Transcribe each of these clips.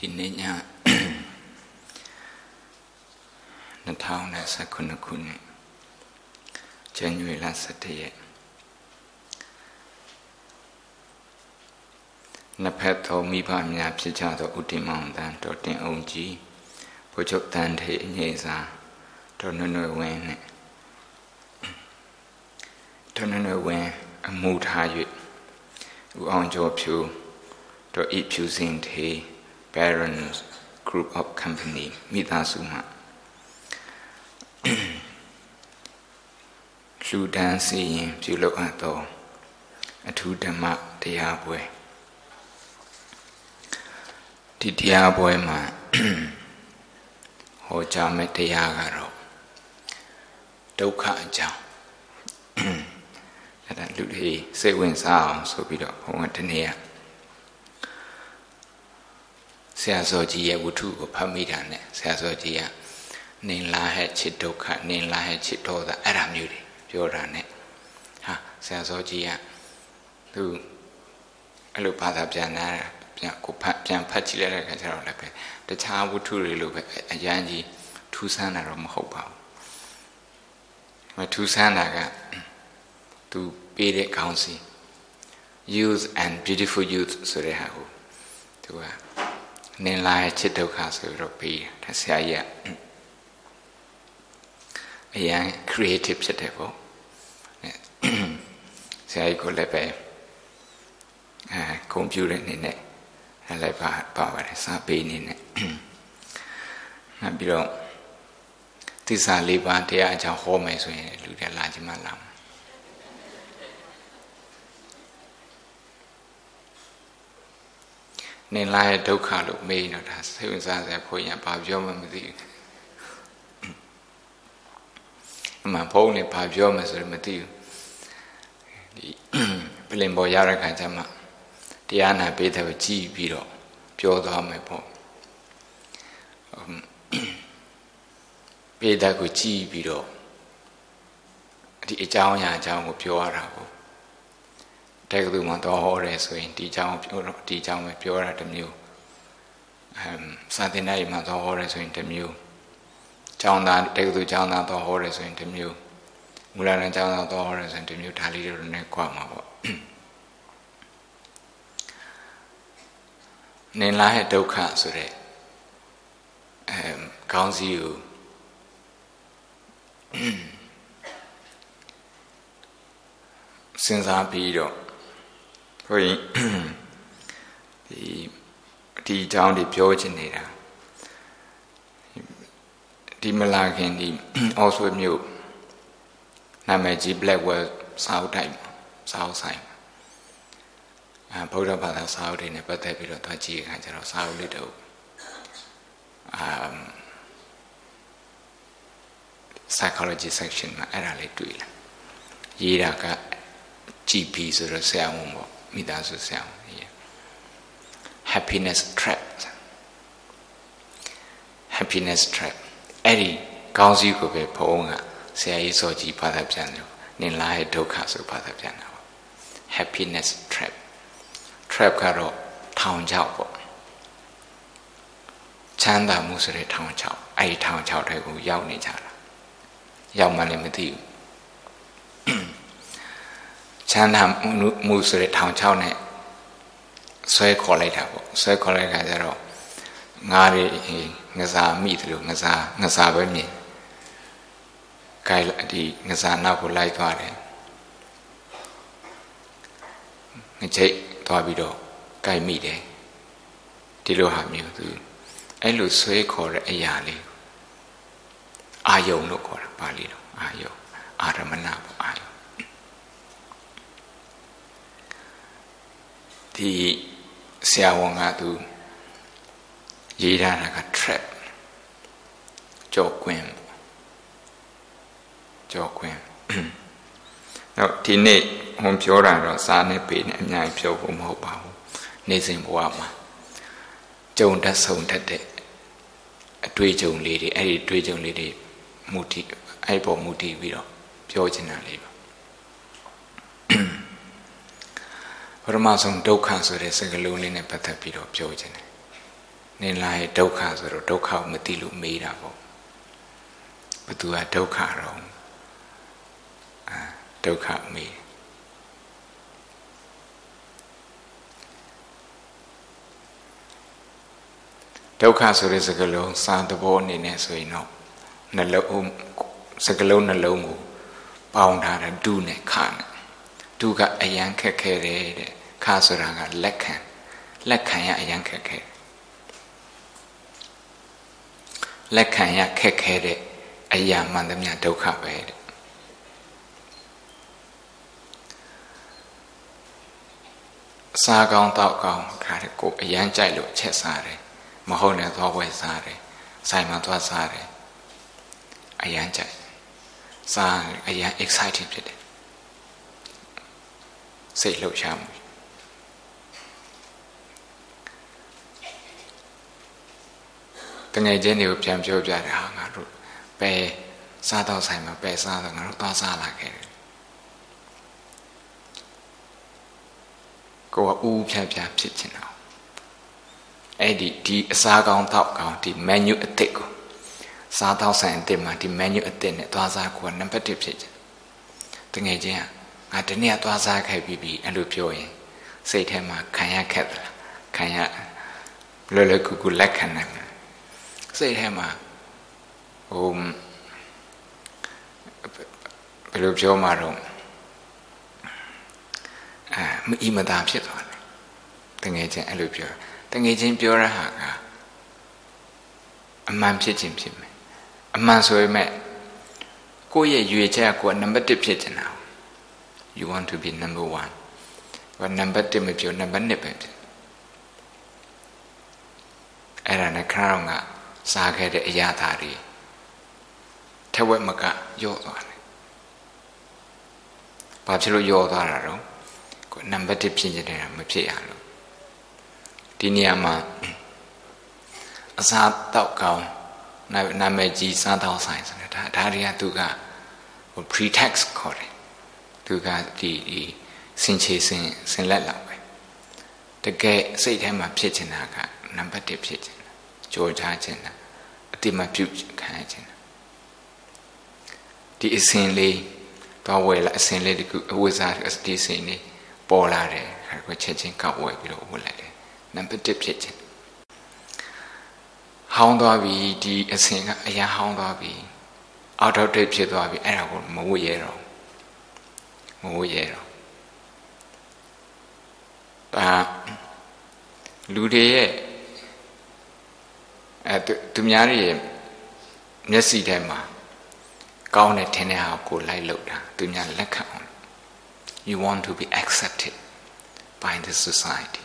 ဒီနေ့ည2019ခုနှစ်ဇန်နဝါရီလ17ရက်နှစ်ဖက်သောမိဘများဖြစ်ကြသောဥတီမောင်တန်တော်တင်အောင်ကြီးဘုချုပ်တန်ထေအငြိစာတော်နွနွယ်ဝင်းနဲ့တော်နွနွယ်ဝင်းအမှုထား၍ဦးအောင်ကျော်ဖြူတော်ဤဖြူစင်ထေ Barons Group of Company မိသားစုမှလူဒန်းစီရင်ပြုလုပ်အပ်သောအထူးဓမ္မတရားပွဲဒီတရားပွဲမှာဟောကြားမယ့်တရားကတော့ဒုက္ခအကြောင်းအဲ့ဒါလူတွေစိတ်ဝင်စားအောင်ဆိုပြီးတော့ဘုံကတနေ့က ဆရာစောကြီးရဲ့ဝတ္ထုကိုဖတ်မိတာနဲ့ဆရာစောကြီးကနေလာဟဲ့ချစ်ဒုက္ခနေလာဟဲ့ချစ်ဒေါသအဲ့ဒါမျိုးတွေပြောတာနဲ့ဟာဆရာစောကြီးကသူအဲ့လိုဘာသာပြန်လာပြန်ကိုဖတ်ပြန်ဖတ်ကြည့်လိုက်တဲ့အခါကျတော့လည်းပဲတခြားဝတ္ထုတွေလိုပဲအရန်ကြီးထူးဆန်းတာတော့မဟုတ်ပါဘူးမထူးဆန်းတာကသူပေးတဲ့ခေါင်းစီ youth and beautiful youth ဆိုတဲ့ဟာကိုသူက နင်လာရဲ့ချစ်ဒုက္ခဆိုပြီးတော့ပြီးတယ်ဆရာကြီးကအရန် creative ဖြစ်တယ်ပေါ့ဆရာကြီးကိုလည်းပဲအဲကွန်ပျူတာနေနဲ့လည်းပါပါပါတယ်စာပေနေနဲ့နောက်ပြီးတော့သစ္စာလေးပါးတရားအကြောင်းဟောမယ်ဆိုရင်လူတွေလာကြမှာလာ နင်လာရဲ့ဒုက္ခလို့မေးတော့ဒါစိတ်ဝင်စားစရာဘုန်းကြီးဘာပြောမှမသိဘူးအမှန်ဘုန်းနဲ့ဘာပြောမှဆိုတော့မသိဘူးဒီပလင်ပေါ်ရတဲ့ခါကျမှတရားနာပေးတဲ့ကိုကြည်ပြီးတော့ပြောသွားမယ်ပေါ့ပေးတဲ့ကိုကြည်ပြီးတော့ဒီအကြောင်းအရာအကြောင်းကိုပြောရတာပေါ့ တက္ကသိုလ်မှာတော့ဟောတယ်ဆိုရင်ဒီအကြောင်းပြောတော့ဒီအကြောင်းပဲပြောတာတစ်မျိုးအမ်စာသင်တိုင်းမှာတော့ဟောတယ်ဆိုရင်တစ်မျိုးကျောင်းသားတက္ကသိုလ်ကျောင်းသားတော့ဟောတယ်ဆိုရင်တစ်မျိုးမူလတန်းကျောင်းသားတော့ဟောတယ်ဆိုရင်တစ်မျိုးဒါလေးတွေနဲ့ကြွမှာပေါ့နင်လာရဲ့ဒုက္ခဆိုတဲ့အဲခေါင်းစည်းကိုစဉ်းစားပြီးတော့ ဘုရင်ဒီဒီအကြောင်းတွေပြောချင်နေတာဒီမလာခင်ဒီအော်ဆွေမြို့နာမည်ကြီး Blackwell စာအုပ်တိုက်စာအုပ်ဆိုင်အဲဗုဒ္ဓဘာသာစာအုပ်တွေနဲ့ပတ်သက်ပြီးတော့တွားကြည့်အခါကျတော့စာအုပ်လေးတို့အာ psychology section မှာအဲ့ဒါလေးတွေ့လာရေးတာက GP ဆိုတော့ဆရာဝန်ပေါ့ မိသားစုဆရာဝန်ရေး happiness trap happiness trap အဲ့ဒီကောင်းစီးကိုပဲဘုံကဆရာကြီးစောကြီးဘာသာပြန်တယ်နင်လာရဲ့ဒုက္ခဆိုဘာသာပြန်တာပေါ့ happiness trap trap ကတော့ထောင်ချောက်ပေါ့ချမ်းသာမှုဆိုတဲ့ထောင်ချောက်အဲ့ဒီထောင်ချောက်တွေကိုရောက်နေကြတာရောက်မှလည်းမသိဘူး ချမ်းသာမှုဆိုတဲ့ထောင်ချောက်နဲ့ဆွဲခေါ်လိုက်တာပေါ့ဆွဲခေါ်လိုက်တာကြတော့ငါးတွေငစားမိတယ်လို့ငစားငစားပဲမြင်ဂိုင်ဒီငစားနောက်ကိုလိုက်သွားတယ်ငချိတ်သွားပြီးတော့ဂိုင်မိတယ်ဒီလိုဟာမျိုးသူအဲ့လိုဆွဲခေါ်တဲ့အရာလေးအာယုံလို့ခေါ်တာပါဠိတော်အာယုံအာရမဏပေါ့အာယုံ ဒီဆရာဝန်ကသူရေးထားတာက trap ကြောကွင်းကြောကွင်းတော့ဒီနေ့ဟောပြောတာတော့စာနဲ့ပေနဲ့အများကြီးပြောဖို့မဟုတ်ပါဘူးနေ့စဉ်ဘဝမှာကြုံတတ်ဆုံတတ်တဲ့အတွေ့အကြုံလေးတွေအဲ့ဒီတွေ့ကြုံလေးတွေမူတည်အဲ့ပေါ်မူတည်ပြီးတော့ပြောချင်တာလေးပါ ပရမဆုံးဒုက္ခဆိုတဲ့စကားလုံးလေးနဲ့ပတ်သက်ပြီးတော့ပြောခြင်းတယ်နေလာရဲ့ဒုက္ခဆိုတော့ဒုက္ခကိုမသိလို့မေးတာပေါ့ဘသူကဒုက္ခတော့အာဒုက္ခမေးဒုက္ခဆိုတဲ့စကားလုံးစာသဘောအနေနဲ့ဆိုရင်တော့နှလုံးစကားလုံးနှလုံးကိုပေါင်းထားတဲ့ဒုနဲ့ခနဲ့ဒုကအယံခက်ခဲတယ်တဲ့ ခဆိုတာကလက်ခံလက်ခံရအယံခက်ခဲလက်ခံရခက်ခဲတဲ့အရာမှန်သမျှဒုက္ခပဲတဲ့စားကောင်းတောက်ကောင်းခါတဲ့ကိုအယမ်းကြိုက်လို့ချက်စားတယ်မဟုတ်နဲ့သွားဝယ်စားတယ်ဆိုင်မှာသွားစားတယ်အယမ်းကြိုက်စားအယမ်း excited ဖြစ်တယ်စိတ်လှုပ်ရှားမှု တငယ်ချင်းတွေကိုပြန်ပြောပြတယ်ဟာငါတို့ပဲစားတော့ဆိုင်မှာပဲစားတော့ငါတို့သွားစားလာခဲ့တယ်ကိုကဦးဖြတ်ဖြတ်ဖြစ်ချင်တော့အဲ့ဒီဒီအစားကောင်းတောက်ကောင်းဒီ menu အသစ်ကိုစားတော့ဆိုင်အသစ်မှာဒီ menu အသစ်နဲ့သွားစားကိုကနံပါတ်1ဖြစ်ချင်တငယ်ချင်းကငါတနေ့ကသွားစားခဲ့ပြီးပြီအဲ့လိုပြောရင်စိတ်ထဲမှာခံရခက်သလားခံရလွယ်လွယ်ကူကူလက်ခံနိုင်မှာ စိတ်ထဲမှာဟိုဘယ်လိုပြောမှာတော့အဲမအီမသာဖြစ်သွားတယ်တငယ်ချင်းအဲ့လိုပြောတငယ်ချင်းပြောရဟာကအမှန်ဖြစ်ခြင်းဖြစ်မယ်အမှန်ဆိုပေမဲ့ကိုယ့်ရဲ့ရွေချက်ကကိုယ်နံပါတ်1ဖြစ်နေတာ you want to be number 1ဘာနံပါတ်1မပြောနံပါတ်2ပဲဖြစ်အဲ့ဒါနဲ့ခရောင်းက စားခဲ့တဲ့အရာသားတွေထက်ဝက်မကယော့သွားတယ်ဘာဖြစ်လို့ယော့သွားတာတော့ကိုနံပါတ်1ဖြစ်နေတာမဖြစ်ရလို့ဒီနေရာမှာအစာတောက်ကောင်းနာမည်ကြီးစားတောက်ဆိုင်ဆိုတာဒါဒါတွေကသူက pretext ခေါ်တယ်သူကဒီဒီစင်ချေစင်စင်လက်လောက်ပဲတကယ်စိတ်ထဲမှာဖြစ်ချင်တာကနံပါတ်1ဖြစ်ချင်တာကြော်ချချင်တာအ တိမပြုတ်ခံရချင်တာဒီအစင်လေးတော့ဝယ်လာအစင်လေးတခုအဝိဇ္ဇာဒီအစင်လေးပေါ်လာတယ်ခါကချက်ချင်းကောက်ဝယ်ပြီးတော့ဝယ်လိုက်တယ်နံပါတ်1ဖြစ်ချင်ဟောင်းသွားပြီဒီအစင်ကအရာဟောင်းသွားပြီအောက်တော့တိတ်ဖြစ်သွားပြီအဲ့ဒါကိုမဝတ်ရတော့မဝတ်ရတော့ဒါလူတွေရဲ့ အဲသူများတွေရဲ့မျက်စိထဲမှာကောင်းတဲ့ထင်တဲ့ဟာကိုလိုက်လုပ်တာသူများလက်ခံအောင် you want to be accepted by the society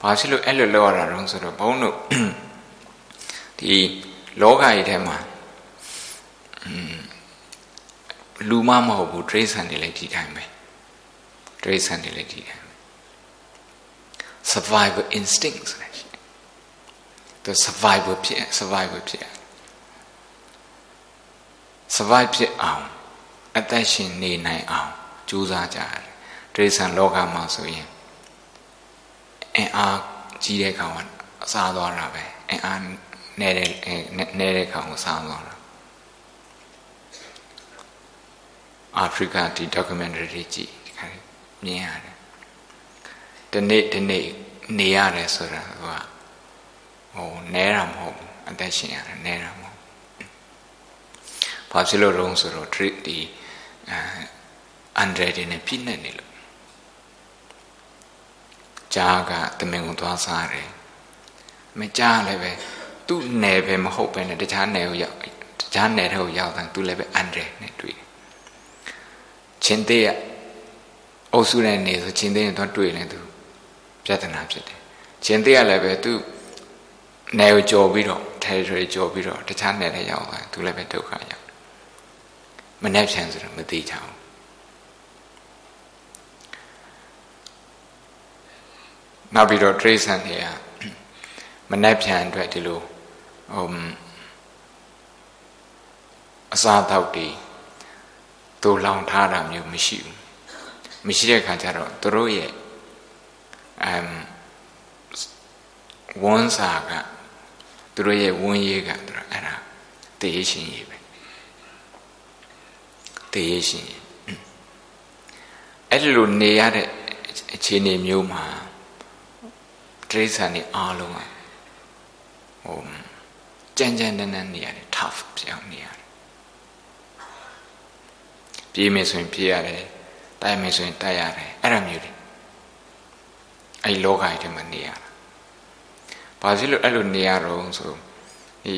ဘာဖြစ်လို့အဲ့လိုလုပ်ရတာတုံးဆိုတော့ဘုန်းတို့ဒီလောကကြီးထဲမှာလူမမဟုတ်ဘူးဒိဋ္ဌံတွေလည်းဒီတိုင်းပဲဒိဋ္ဌံတွေလည်းဒီတိုင်းပဲ survival instinct ဆိုတာရှိတယ် သူ survival ဖြစ် survival ဖြစ် survive ဖြစ်အောင်အသက်ရှင်နေနိုင်အောင်ကြိုးစားကြရတယ်ဒိဋ္ဌံလောကမှာဆိုရင်အင်အားကြီးတဲ့ကောင်ကအစားသွားတာပဲအင်အားနေတဲ့နဲတဲ့ကောင်ကိုစားသွားတာအာဖရိကဒီ documentary တွေကြည့်ဒီခါမြင်ရတယ်ဒီနေ့ဒီနေ့နေရတယ်ဆိုတာက ဟိုနဲတာမဟုတ်ဘူးအသက်ရှင်ရတယ်နဲတာမဟုတ်ဘာဖြစ်လို့တုံးဆိုတော့ treat ဒီအန်ဒရယ်နဲ့ပြည့်နေနေလို့ကြားကတမင်ကိုသွားစားတယ်မကြားလည်းပဲသူ့နယ်ပဲမဟုတ်ပဲနဲ့တခြားနယ်ကိုရောက်တခြားနယ်တွေကိုရောက်တယ်သူလည်းပဲအန်ဒရယ်နဲ့တွေ့တယ်ချင်းသေးကအုပ်စုတဲ့နေဆိုချင်းသေးရင်တော့တွေ့နေသူပြဿနာဖြစ်တယ်ချင်းသေးကလည်းပဲသူ နယ်ကိုကြော်ပြီးတော့ territory ကြော်ပြီးတော့တခြားနယ်တွေရောက်သွားသူလည်းပဲဒုက္ခရောက်မနှက်ဖြန်ဆိုတော့မသိချအောင်နောက်ပြီးတော့တရိษံတွေကမနှက်ဖြန်အတွက်ဒီလိုဟိုအစာတောက်တွေတူလောင်ထားတာမျိုးမရှိဘူးမရှိတဲ့ခါကျတော့သူတို့ရဲ့အမ်ဝန်းစာက သူတို့ရဲ့ဝန်းရေးကသူတို့အဲ့ဒါတေးရှင်ရေးပဲတေးရှင်ရေးအဲ့ဒီလိုနေရတဲ့အခြေအနေမျိုးမှာတိရစ္ဆာန်တွေအားလုံးကဟိုကြမ်းကြမ်းတမ်းတမ်းနေရတယ် tough ပြောင်းနေရတယ်ပြေးမယ်ဆိုရင်ပြေးရတယ်တိုက်မယ်ဆိုရင်တိုက်ရတယ်အဲ့ဒါမျိုးတွေအဲ့လောကကြီးထဲမှာနေရတာ ဘာဖြစ်လို့အဲ့လိုနေရတော့ဆိုဒီ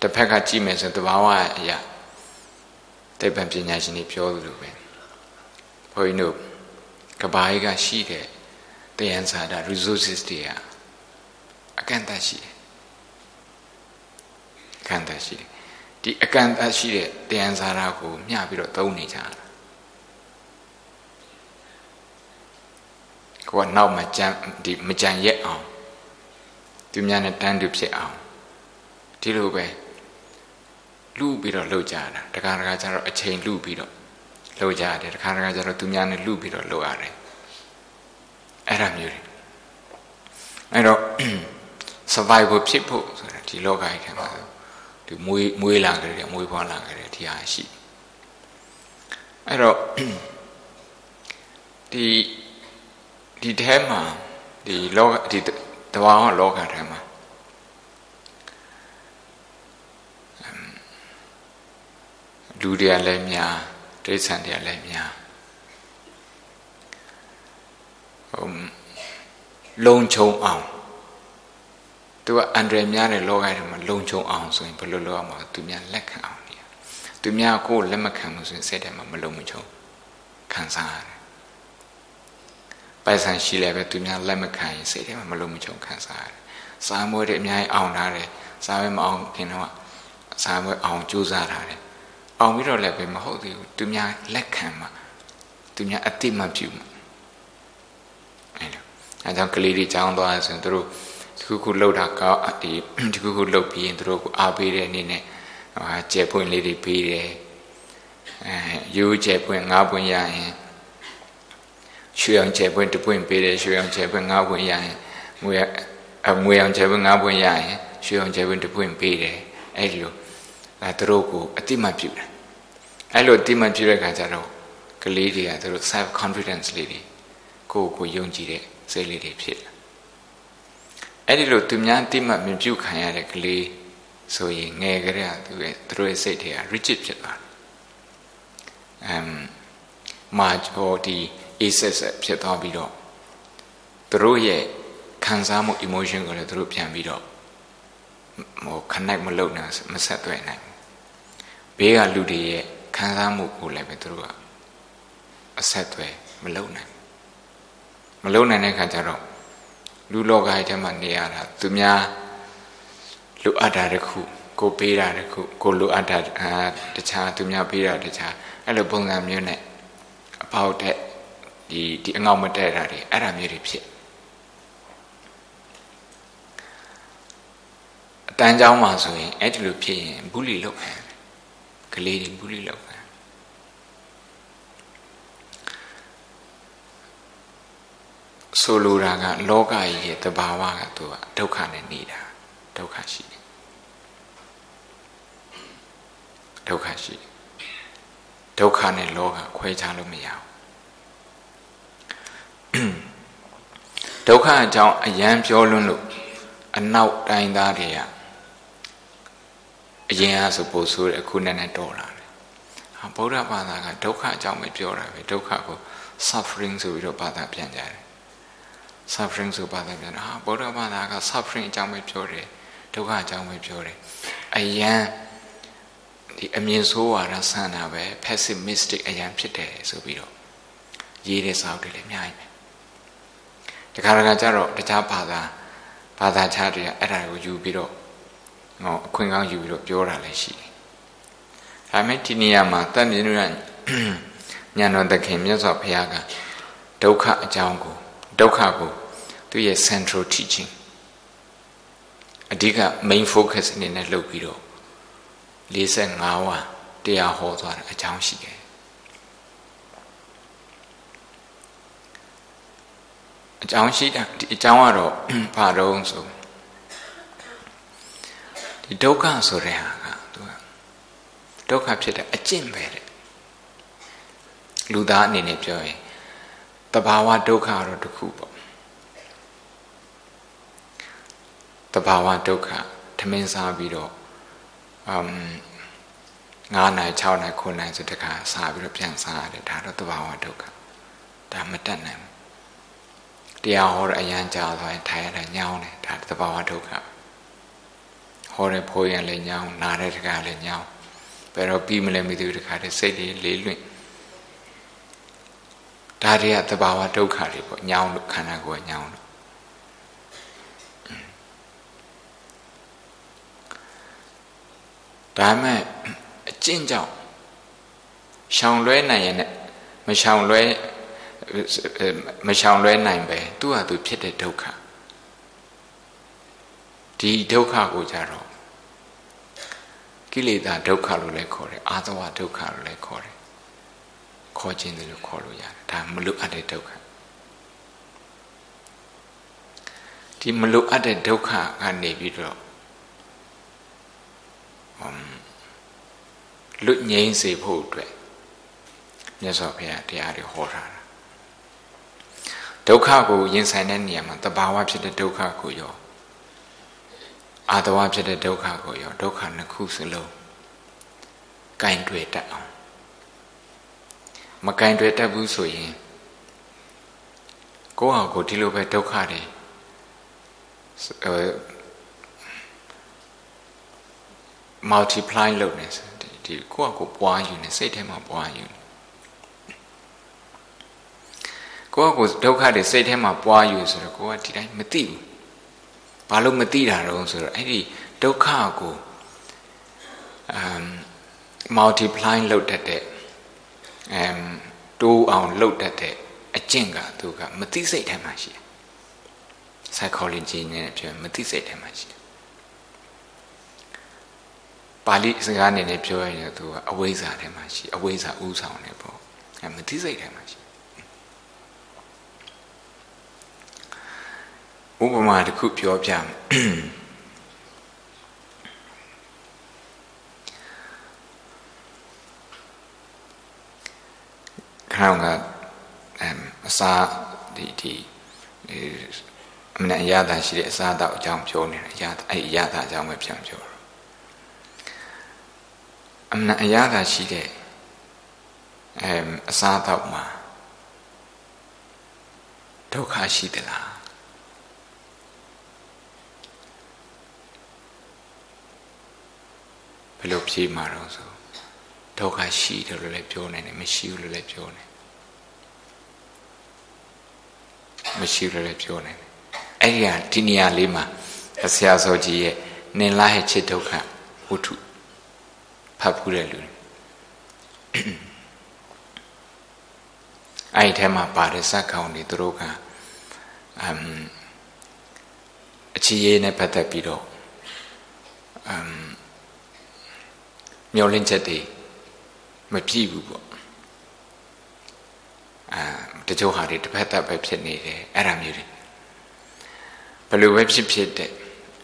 တစ်ဖက်ကကြည့်မယ်ဆိုတဘာဝအရာတိပ္ပံပညာရှင်တွေပြောသလိုပဲဘုန်းကြီးတို့ကဘာကြီးကရှိတဲ့တယံဇာတာ resources တွေကအကန့်အသတ်ရှိတယ်အကန့်အသတ်ရှိတယ်ဒီအကန့်အသတ်ရှိတဲ့တယံဇာတာကိုမျှပြီးတော့သုံးနေကြတာကိုကနောက်မှကြမ်းဒီမကြံရက်အောင် သူများနဲ့တန်းတူဖြစ်အောင်ဒီလိုပဲလူပြီးတော့လှုပ်ကြတာတခါတခါကျတော့အချိန်လူပြီးတော့လှုပ်ကြတယ်တခါတခါကျတော့သူများနဲ့လူပြီးတော့လှုပ်ရတယ်အဲ့ဒါမျိုးတွေအဲ့တော့ survival ဖြစ်ဖို့ဆိုတာဒီလောကကြီးထဲမှာဒီမွေးမွေးလာကြတယ်မွေးဖွားလာကြတယ်ဒီဟာရှိအဲ့တော့ဒီဒီထဲမှာဒီလောကဒီ တဘာဝလောကထဲမှာလူတွေကလည်းများတိရစ္ဆာန်တွေကလည်းများဟိုလုံခြုံအောင်သူကအန္တရာယ်များတဲ့လောကထဲမှာလုံခြုံအောင်ဆိုရင်ဘယ်လိုလုပ်ရမှာသူများလက်ခံအောင်နေသူများကိုလက်မခံဘူးဆိုရင်စိတ်ထဲမှာမလုံမချုံခံစားရတယ် ပိုက်ဆံရှိလည်းပဲသူများလက်မခံရင်စိတ်ထဲမှာမလုံးမချုံခံစားရတယ်။စားမွေးတွေအများကြီးအောင်ထားတယ်။စားမမအောင်ခင်တော့စားမွေးအောင်ကြိုးစားထားတယ်။အောင်ပြီးတော့လည်းပဲမဟုတ်သေးဘူး။သူများလက်ခံမှသူများအတိမပြုမှအဲလိုအဲကြောင့်ကလေးတွေကြောင်းသွားဆိုရင်တို့ဒီခုခုလှုပ်တာကောက်ဒီဒီခုခုလှုပ်ပြီးရင်တို့ကိုအားပေးတဲ့အနေနဲ့ဟာကျဲပွင့်လေးတွေပေးတယ်။အဲရိုးကျဲပွင့်ငါးပွင့်ရရင် ရွှေအောင်ကျယ်ပွင့်တပွင့်ပေးတယ်ရွှေအောင်ကျယ်ပွင့်ငါးပွင့်ရရင်ငွေအငွေအောင်ကျယ်ပွင့်ငါးပွင့်ရရင်ရွှေအောင်ကျယ်ပွင့်တပွင့်ပေးတယ်အဲ့ဒီလိုအဲသူတို့ကိုအတိမတ်ပြုတယ်အဲ့လိုအတိမတ်ပြုတဲ့ခါကျတော့ကလေးတွေကသူတို့ self confidence လေးတွေကိုကိုယုံကြည်တဲ့စိတ်လေးတွေဖြစ်လာအဲ့ဒီလိုသူများအတိမတ်မြင်ပြုခံရတဲ့ကလေးဆိုရင်ငယ်ကလေးကသူရဲ့သူတို့ရဲ့စိတ်တွေက rigid ဖြစ်သွားတယ်အမ်မာဟိုဒီ အေးဆက်ဆက်ဖြစ်သွားပြီးတော့သူတို့ရဲ့ခံစားမှု emotion ကိုလည်းသူတို့ပြန်ပြီးတော့ဟို connect မလုပ်နိုင်မဆက်သွယ်နိုင်ဘေးကလူတွေရဲ့ခံစားမှုကိုလည်းပဲသူတို့ကအဆက်သွယ်မလုပ်နိုင်မလုပ်နိုင်တဲ့ခါကျတော့လူလောကရဲ့ထဲမှာနေရတာသူများလူအပ်တာတခုကိုပေးတာတခုကိုလူအပ်တာတခြားသူများပေးတာတခြားအဲ့လိုပုံစံမျိုးနဲ့အပေါက်တဲ့ ဒီဒီအငေါမတဲ့တာတွေအဲ့ဒါမျိုးတွေဖြစ်အတန်းเจ้าမှာဆိုရင်အဲ့ဒီလိုဖြစ်ရင်ဘူးလီလောက်ခံကလေးတွေဘူးလီလောက်ခံဆိုလိုတာကလောကကြီးရဲ့တဘာဝကသူကဒုက္ခနဲ့နေတာဒုက္ခရှိတယ်ဒုက္ခရှိတယ်ဒုက္ခနဲ့လောကခွဲခြားလို့မရဘူး ဒုက္ခအကြောင်းအယံပြောလွန်းလို့အနောက်တိုင်းသားတွေကအရင်အားဆိုပို့ဆိုးတယ်အခုနဲ့နဲ့တော်လာတယ်ဟာဗုဒ္ဓဘာသာကဒုက္ခအကြောင်းပဲပြောတာပဲဒုက္ခကို suffering ဆိုပြီးတော့ဘာသာပြန်ကြတယ် suffering ဆိုဘာသာပြန်တာဟာဗုဒ္ဓဘာသာက suffering အကြောင်းပဲပြောတယ်ဒုက္ခအကြောင်းပဲပြောတယ်အယံဒီအမြင်ဆိုးဝါဒဆန်တာပဲ pessimistic အယံဖြစ်တယ်ဆိုပြီးတော့ရေးတဲ့စာအုပ်တွေလည်းအများကြီးပဲ တခါတခါကျတော့တခြားဘာသာဘာသာခြားတွေကအဲ့ဒါကိုယူပြီးတော့ဟောအခွင့်ကောင်းယူပြီးတော့ပြောတာလည်းရှိတယ်။ဒါပေမဲ့ဒီနေရာမှာတတ်မြင်လို့ညံတော်သခင်မြတ်စွာဘုရားကဒုက္ခအကြောင်းကိုဒုက္ခကိုသူရဲ့ central teaching အဓိက main focus အနေနဲ့လုပ်ပြီးတော့45ဝါတရားဟောသွားတာအကြောင်းရှိတယ် အကြောင်းရှိတာဒီအကြောင်းကတော့ဘာတော့ဆိုဒီဒုက္ခဆိုတဲ့ဟာကသူကဒုက္ခဖြစ်တဲ့အကျင့်ပဲတဲ့လူသားအနေနဲ့ပြောရင်တဘာဝဒုက္ခတော့တစ်ခုပေါ့တဘာဝဒုက္ခထမင်းစားပြီးတော့အမ်9နိုင်6နိုင်9နိုင်ဆိုတခါစားပြီးတော့ပြန်စားရတယ်ဒါတော့တဘာဝဒုက္ခဒါမတတ်နိုင်ဘူး တရားဟောတဲ့အရန်ကြာသွားရင်ထိုင်ရတာညောင်းတယ်ဒါတဘာဝဒုက္ခဟောတဲ့ဖိုးရင်လည်းညောင်းနားတဲ့တခါလည်းညောင်းဘယ်တော့ပြီးမလဲမသိဘူးတခါတည်းစိတ်လေးလေးလွင့်ဒါတွေကသဘာဝဒုက္ခတွေပေါ့ညောင်းလို့ခန္ဓာကိုယ်ညောင်းလို့ဒါမဲ့အကျင့်ကြောင့်ရှောင်လွဲနိုင်ရင်လည်းမရှောင်လွဲ မရှောင်လွဲနိုင်ပဲသူ့ဟာသူဖြစ်တဲ့ဒုက္ခဒီဒုက္ခကိုကြတော့ကိလေသာဒုက္ခလို့လည်းခေါ်တယ်အာသဝဒုက္ခလို့လည်းခေါ်တယ်ခေါ်ခြင်းတယ်လို့ခေါ်လို့ရတယ်ဒါမလွတ်အပ်တဲ့ဒုက္ခဒီမလွတ်အပ်တဲ့ဒုက္ခကနေပြီးတော့လွတ်ငြိမ်းစေဖို့အတွက်မြတ်စွာဘုရားတရားတွေဟောထားတာ ဒုက္ခကိုရင်ဆိုင်တဲ့နေရာမှာတဘာဝဖြစ်တဲ့ဒုက္ခကိုရောအာတဝဖြစ်တဲ့ဒုက္ခကိုရောဒုက္ခနှစ်ခုစလုံးကင်တွေ့တတ်အောင်မကင်တွေ့တတ်ဘူးဆိုရင်ကိုယ့်ဟာကိုဒီလိုပဲဒုက္ခတွေဟို multiply လုပ်နေဒီကိုယ့်ဟာကိုပွားယူနေစိတ်ထဲမှာပွားယူနေ ကိုယ့်ဟာကိုဒုက္ခတွေစိတ်ထဲမှာပွားယူဆိုတော့ကိုယ်ကဒီတိုင်းမသိဘူးဘာလို့မသိတာတော့ဆိုတော့အဲ့ဒီဒုက္ခကို um multiply လုပ်တတ်တဲ့အမ်တိုးအောင်လှုပ်တတ်တဲ့အကျင့်ကသူကမသိစိတ်ထဲမှာရှိတယ် psychology နဲ့ပြောမသိစိတ်ထဲမှာရှိတယ်ပါဠိစကားအနေနဲ့ပြောရရင်သူကအဝိဇ္ဇာထဲမှာရှိအဝိဇ္ဇာဥဆောင်နေပေါ့အဲမသိစိတ်ထဲမှာရှိ ဥပမာတစ်ခုပြောပြမယ်ခေါင်းကအစာဒီဒီအမှန်အရသာရှိတဲ့အစာတော့အကြောင်းပြောနေတယ်အရသာအဲ့အရသာအကြောင်းပဲပြန်ပြောတော့အမှန်အရသာရှိတဲ့အဲအစာတော့မှာဒုက္ခရှိသလား ဘယ်လိုဖြေမှာတော့ဆိုဒုက္ခရှိတယ်လို့လည်းပြောနိုင်တယ်မရှိဘူးလို့လည်းပြောနိုင်မရှိလို့လည်းပြောနိုင်တယ်အဲ့ဒီဟာဒီနေရာလေးမှာဆရာစောကြီးရဲ့နင်လာရဲ့ချစ်ဒုက္ခဝတ္ထုဖတ်ဖူးတဲ့လူအဲ့ဒီထဲမှာပါတဲ့ဇက်ကောင်တွေသူတို့ကအမ်အချီရေးနဲ့ပတ်သက်ပြီးတော့အမ် မျောလင့်ချက်တွေမပြည့်ဘူးပေါ့အာတချို့ဟာတွေတစ်ဖက်သက်ပဲဖြစ်နေတယ်အဲ့ဒါမျိုးတွေဘယ်လိုပဲဖြစ်ဖြစ်တဲ့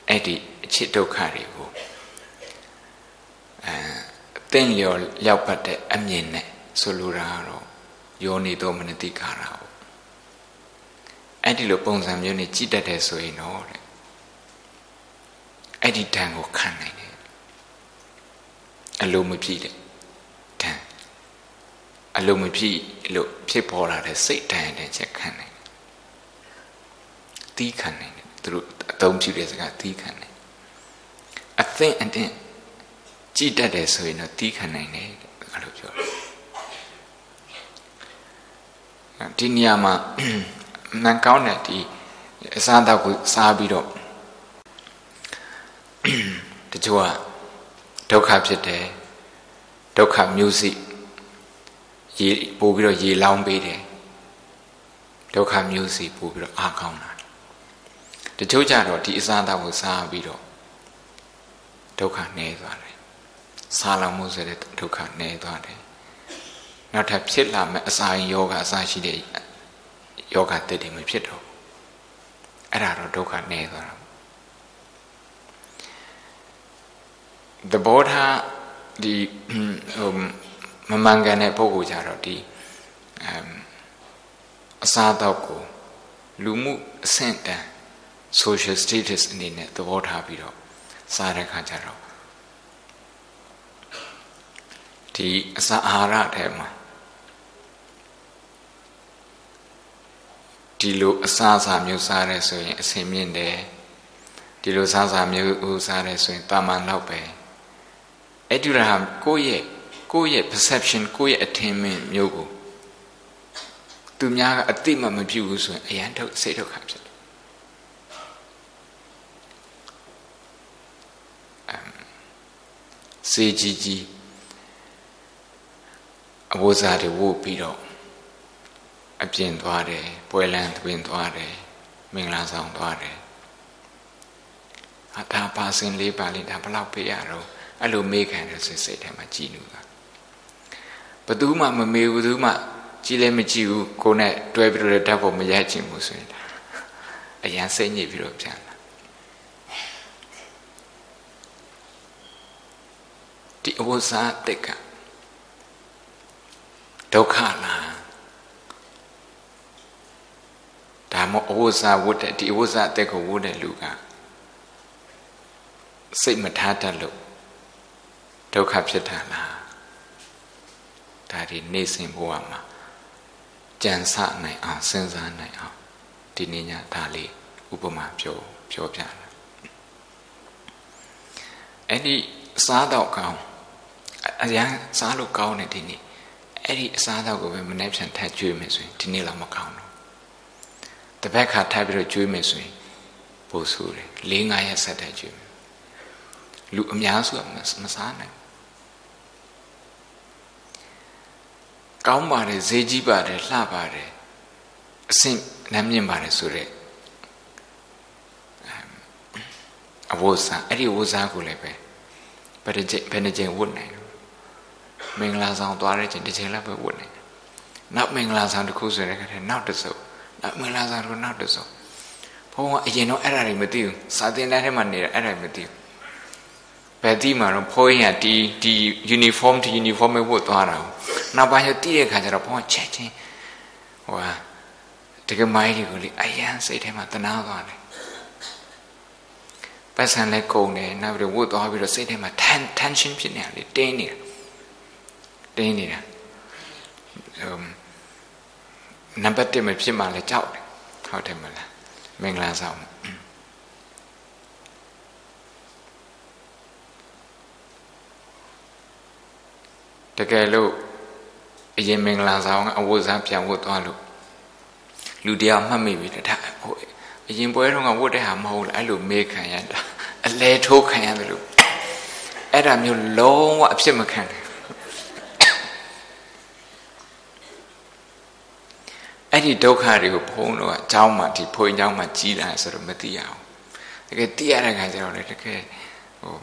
အဲ့ဒီအချစ်ဒုက္ခတွေကိုအဲတင့်လျော်လျောက်ပတ်တဲ့အမြင်နဲ့ဆိုလိုတာကတော့ယောနေသောမနတိကာရပေါ့အဲ့ဒီလိုပုံစံမျိုးနဲ့ကြည်တတ်တယ်ဆိုရင်တော့တဲ့အဲ့ဒီတန်ကိုခံနိုင်တယ် အလိုမပြည့်တဲ့တန်အလိုမပြည့်လို့ဖြစ်ပေါ်လာတဲ့စိတ်တန်တဲ့ချက်ခံနိုင်တီးခံနိုင်တယ်သူတို့အသုံးပြုတဲ့စကားတီးခံနိုင်အသင့်အင့်ကြည်တတ်တယ်ဆိုရင်တော့တီးခံနိုင်တယ်အဲ့လိုပြောတယ်ဒီနေရာမှာနန်ကောင်းတဲ့ဒီအစားအသောက်ကိုစားပြီးတော့တချို့က ဒုက္ခဖြစ်တယ်ဒုက္ခမျိုးစိရေပို့ပြီးတော့ရေလောင်းပေးတယ်ဒုက္ခမျိုးစိပို့ပြီးတော့အားကောင်းတာတချို့ကြတော့ဒီအစားအသောက်ကိုစားပြီးတော့ဒုက္ခနည်းသွားတယ်စားလောင်မှုဆိုတဲ့ဒုက္ခနည်းသွားတယ်နောက်ထပ်ဖြစ်လာမဲ့အစာရင်ယောဂအစာရှိတဲ့ယောဂတက်တယ်မဖြစ်တော့အဲ့ဒါတော့ဒုက္ခနည်းသွားတာ သဘောထားဒီဟိုမမှန်ကန်တဲ့ပုဂ္ဂိုလ်ကြတော့ဒီအစားတော့ကိုလူမှုအဆင့်တန်း social status အနေနဲ့သဘောထားပြီးတော့စားတဲ့ခါကျတော့ဒီအစာအာဟာရထဲမှာဒီလိုအစာအစာမျိုးစားရဲဆိုရင်အစင်မြင့်တယ်ဒီလိုစားစာမျိုးဦးစားရဲဆိုရင်တာမန်တော့ပဲ အဲ့ဒီရဟာကိုယ့်ရဲ့ကိုယ့်ရဲ့ perception ကိုယ့်ရဲ့အထင်မြင်မျိုးကိုသူများကအတိမမပြုဘူးဆိုရင်အရန်ထုတ်စိတ်ဒုက္ခဖြစ်တယ်အမ်စေကြီးကြီးအဝိဇ္ဇာတွေဝုတ်ပြီးတော့အပြင်သွားတယ်ပွဲလန်းတွင်သွားတယ်မင်္ဂလာဆောင်သွားတယ်အတာပါစင်လေးပါလေးဒါဘလောက်ပေးရတော့ အဲ့လိုမေးခံတယ်ဆိုစိတ်ထဲမှာကြည်နူတာဘသူမှမမေးဘူးသူမှကြည်လည်းမကြည့်ဘူးကိုနဲ့တွဲပြီးတော့ဓာတ်ဖို့မရချင်ဘူးဆိုရင်အရန်စိတ်ညစ်ပြီးတော့ပြန်လာဒီအဝဇ္ဇာတက်ကဒုက္ခလားဒါမှအဝဇ္ဇာဝတ်တဲ့ဒီအဝဇ္ဇာအသက်ကိုဝတ်တဲ့လူကစိတ်မထားတတ်လို့ ဒုက္ခဖြစ်တာလားဒါဒီနေစဉ်ဘဝမှာကြံစနိုင်အောင်စဉ်းစားနိုင်အောင်ဒီနေ့ညဒါလေးဥပမာပြောပြောပြတာအဲ့ဒီစားတော့ကောင်းအရန်စားလို့ကောင်းတယ်ဒီနေ့အဲ့ဒီအစားတော့ကိုပဲမနှက်ဖြန်ထပ်ကျွေးမယ်ဆိုရင်ဒီနေ့တော့မကောင်းတော့တပတ်ခါထပ်ပြီးတော့ကျွေးမယ်ဆိုရင်ပိုဆိုးတယ်၄၅ရက်ဆက်တဲ့ကျွေးမယ်လူအများစုကမစားနိုင် ကောင်းပါတယ်ဈေးကြီးပါတယ်လှပါတယ်အဆင့်နမ်းမြင့်ပါတယ်ဆိုတော့အဝိဇ္ဇာအဲ့ဒီဝိဇ္ဇာကိုလည်းပဲဘယ်တစ်ချိန်ဘယ်နှချိန်ဝတ်နိုင်လို့မင်္ဂလာဆောင်သွားတဲ့ချိန်တစ်ချိန်လည်းပဲဝတ်နိုင်တယ်နောက်မင်္ဂလာဆောင်တစ်ခုဆိုတဲ့ခါကျနောက်တစ်စုပ်နောက်မင်္ဂလာဆောင်တစ်ခုနောက်တစ်စုပ်ဘုံကအရင်တော့အဲ့ဒါတွေမသိဘူးစာသင်တန်းထဲမှာနေတာအဲ့ဒါတွေမသိဘူး ဘယ်တိမှာတော့ဘုန်းကြီးကဒီဒီ uniform ဒီ uniform ပဲဝတ်သွားတာနောက်ပိုင်းကျတည်တဲ့ခါကျတော့ဘုန်းကချက်ချင်းဟိုဟာတကယ်မိုင်းတွေကိုလေအယံစိတ်ထဲမှာတနာသွားတယ်ပတ်စံလည်းကုန်တယ်နောက်ပြီးဝတ်သွားပြီးတော့စိတ်ထဲမှာ tension ဖြစ်နေတာလေတင်းနေတာတင်းနေတာဟိုနံပါတ်1မဖြစ်မှလည်းကြောက်တယ်ဟုတ်တယ်မလားမင်္ဂလာဆောင် တကယ်လို့အရင်မင်္ဂလာဆောင်အဝတ်စားပြန်ဝတ်သွားလို့လူတရားမှတ်မိပြီတဟိုအရင်ပွဲတုန်းကဝတ်တဲ့ဟာမဟုတ်လားအဲ့လိုမေးခံရတာအလဲထိုးခံရတယ်လို့အဲ့ဒါမျိုးလုံးဝအဖြစ်မခံတယ်အဲ့ဒီဒုက္ခတွေကိုဘုန်းတော်ကအเจ้าမှာဒီဘုန်းเจ้าမှာကြီးလာဆိုတော့မသိရအောင်တကယ်သိရတဲ့ခါကျတော့လေတကယ်ဟို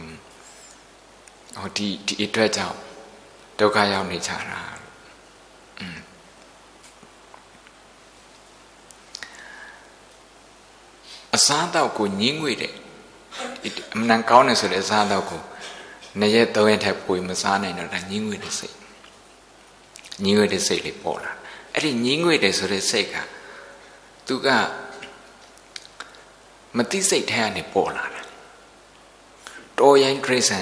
ဟိုဒီဒီအတွက်ကြောင့် ဒုက္ခရောက်နေကြတာอืมအစားတော့ကိုညင်းငွေတဲ့အမှန်ကောင်းတယ်ဆိုတဲ့အစားတော့ကိုနှစ်ရက်သုံးရက်ထက်ပိုမစားနိုင်တော့ဒါညင်းငွေတဲ့စိတ်ညင်းငွေတဲ့စိတ်လေးပေါ်လာအဲ့ဒီညင်းငွေတယ်ဆိုတဲ့စိတ်ကသူကမတိစိတ်ထဲကနေပေါ်လာတာတော်ရင်ဒရိစံ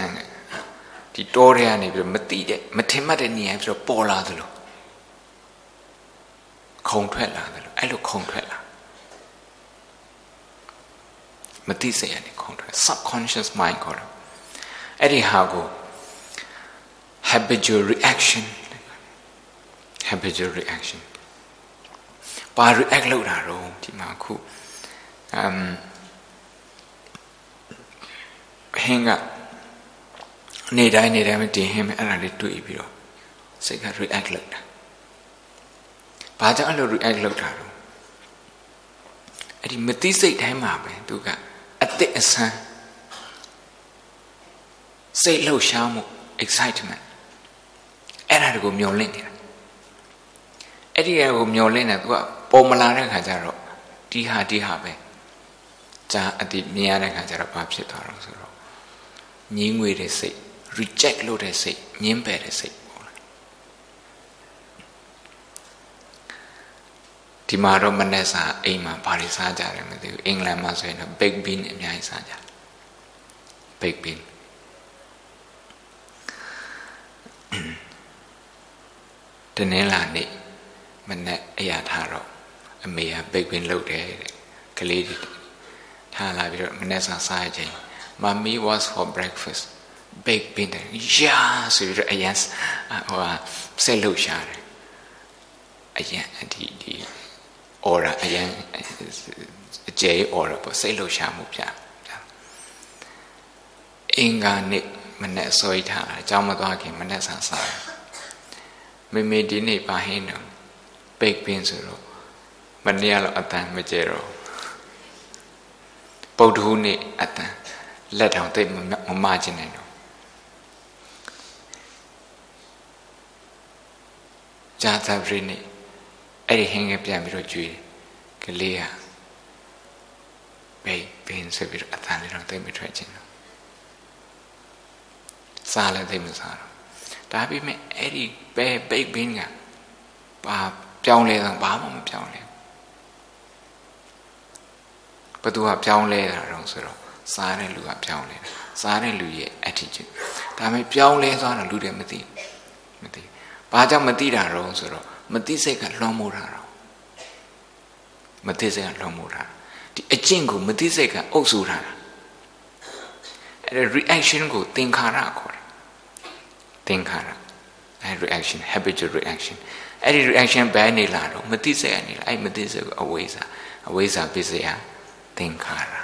ဒီတောထဲကနေပြီးမတိတဲ့မထင်မှတ်တဲ့နေရာပြီးတော့ပေါ်လာသလိုခုံထွက်လာသလိုအဲ့လိုခုံထွက်လာမတိစိတ်ကနေခုံထွက် subconscious mind ခေါ်တယ်အဲ့ဒီဟာကို habitual reaction habitual reaction ပါ react လုပ်တာတော့ဒီမှာခု um ဟင်းက နေတိုင်းနေတိုင်းမတင်ဟင်းမယ်အဲ့ဒါလေးတွေ့ပြီးတော့စိတ်က react လုပ်တာဘာကြောင့်အဲ့လို react လုပ်တာတော့အဲ့ဒီမသိစိတ်တိုင်းမှာပဲသူကအစ်စ်အဆန်းစိတ်လှုပ်ရှားမှု excitement အဲ့ဒါကိုမျောလင့်နေတာအဲ့ဒီကိုမျောလင့်နေသူကပုံမလာတဲ့ခါကျတော့ဒီဟာဒီဟာပဲဂျာအတိမြင်ရတဲ့ခါကျတော့ဘာဖြစ်သွားတော့ဆိုတော့ညင်းငွေတဲ့စိတ် reject လုပ်တဲ့စိတ်ညင်းပယ်တဲ့စိတ်ပေါ့လားဒီမှာတော့မနေ့စာအိမ်မှာဘာတွေစားကြတယ်မသိဘူးအင်္ဂလန်မှာဆိုရင်တော့ baked bean အများကြီးစားကြတယ် baked bean တနင်္လာနေ့မနေ့အရာထားတော့အမေက baked bean လုပ်တယ်တဲ့ကလေးထားလာပြီးတော့မနေ့စာစားကြချိန် mommy was for breakfast baked bean ရာဆိုပြီးတော့အရင်ဟိုဟာဆက်လို့ရှာတယ်အရင်ဒီဒီ order အရင်အကျယ် order ပေါ့စိတ်လှုပ်ရှားမှုပြအင်္ဂါနေ့မနေ့အစိုးရထားတာအကြောင်းမသွားခင်မနေ့ဆန်စားမေမေဒီနေ့ပါဟင်းတော့ပိတ်ပင်းဆိုတော့မနေ့ကတော့အတန်မကျဲတော့ပုဒ္ဓဟူးနေ့အတန်လက်ထောင်သိမမမခြင်းနိုင်တော့ ဂျာသပရိနေ့အဲ့ဒီဟင်းကပြန်ပြီးတော့ကြွေးကလေးဟာဘေးပင်ဆိုပြီးတော့အတန်လေးတော့သိမထွက်ခြင်းတော့စားလည်းသိမစားတော့ဒါပေမဲ့အဲ့ဒီပဲပိတ်ပင်ကဘာပြောင်းလဲတော့ဘာမှမပြောင်းလဲဘသူကပြောင်းလဲတာတော့ဆိုတော့စားတဲ့လူကပြောင်းလဲတာစားတဲ့လူရဲ့ attitude ဒါပေမဲ့ပြောင်းလဲသွားတာလူတွေမသိမသိ ဘာကြောင့်မသိတာတော့ဆိုတော့မသိစိတ်ကလွှမ်းမိုးတာတော့မသိစိတ်ကလွှမ်းမိုးတာဒီအကျင့်ကိုမသိစိတ်ကအုပ်စုထားတာအဲ့ဒါ reaction ကိုသင်္ခါရခေါ်တယ်သင်္ခါရအဲ reaction habitual reaction အဲ့ဒီ reaction ဘယ်နေလာတော့မသိစိတ်ကနေလာအဲ့မသိစိတ်ကိုအဝိဇ္ဇာအဝိဇ္ဇာပစ္စယသင်္ခါရ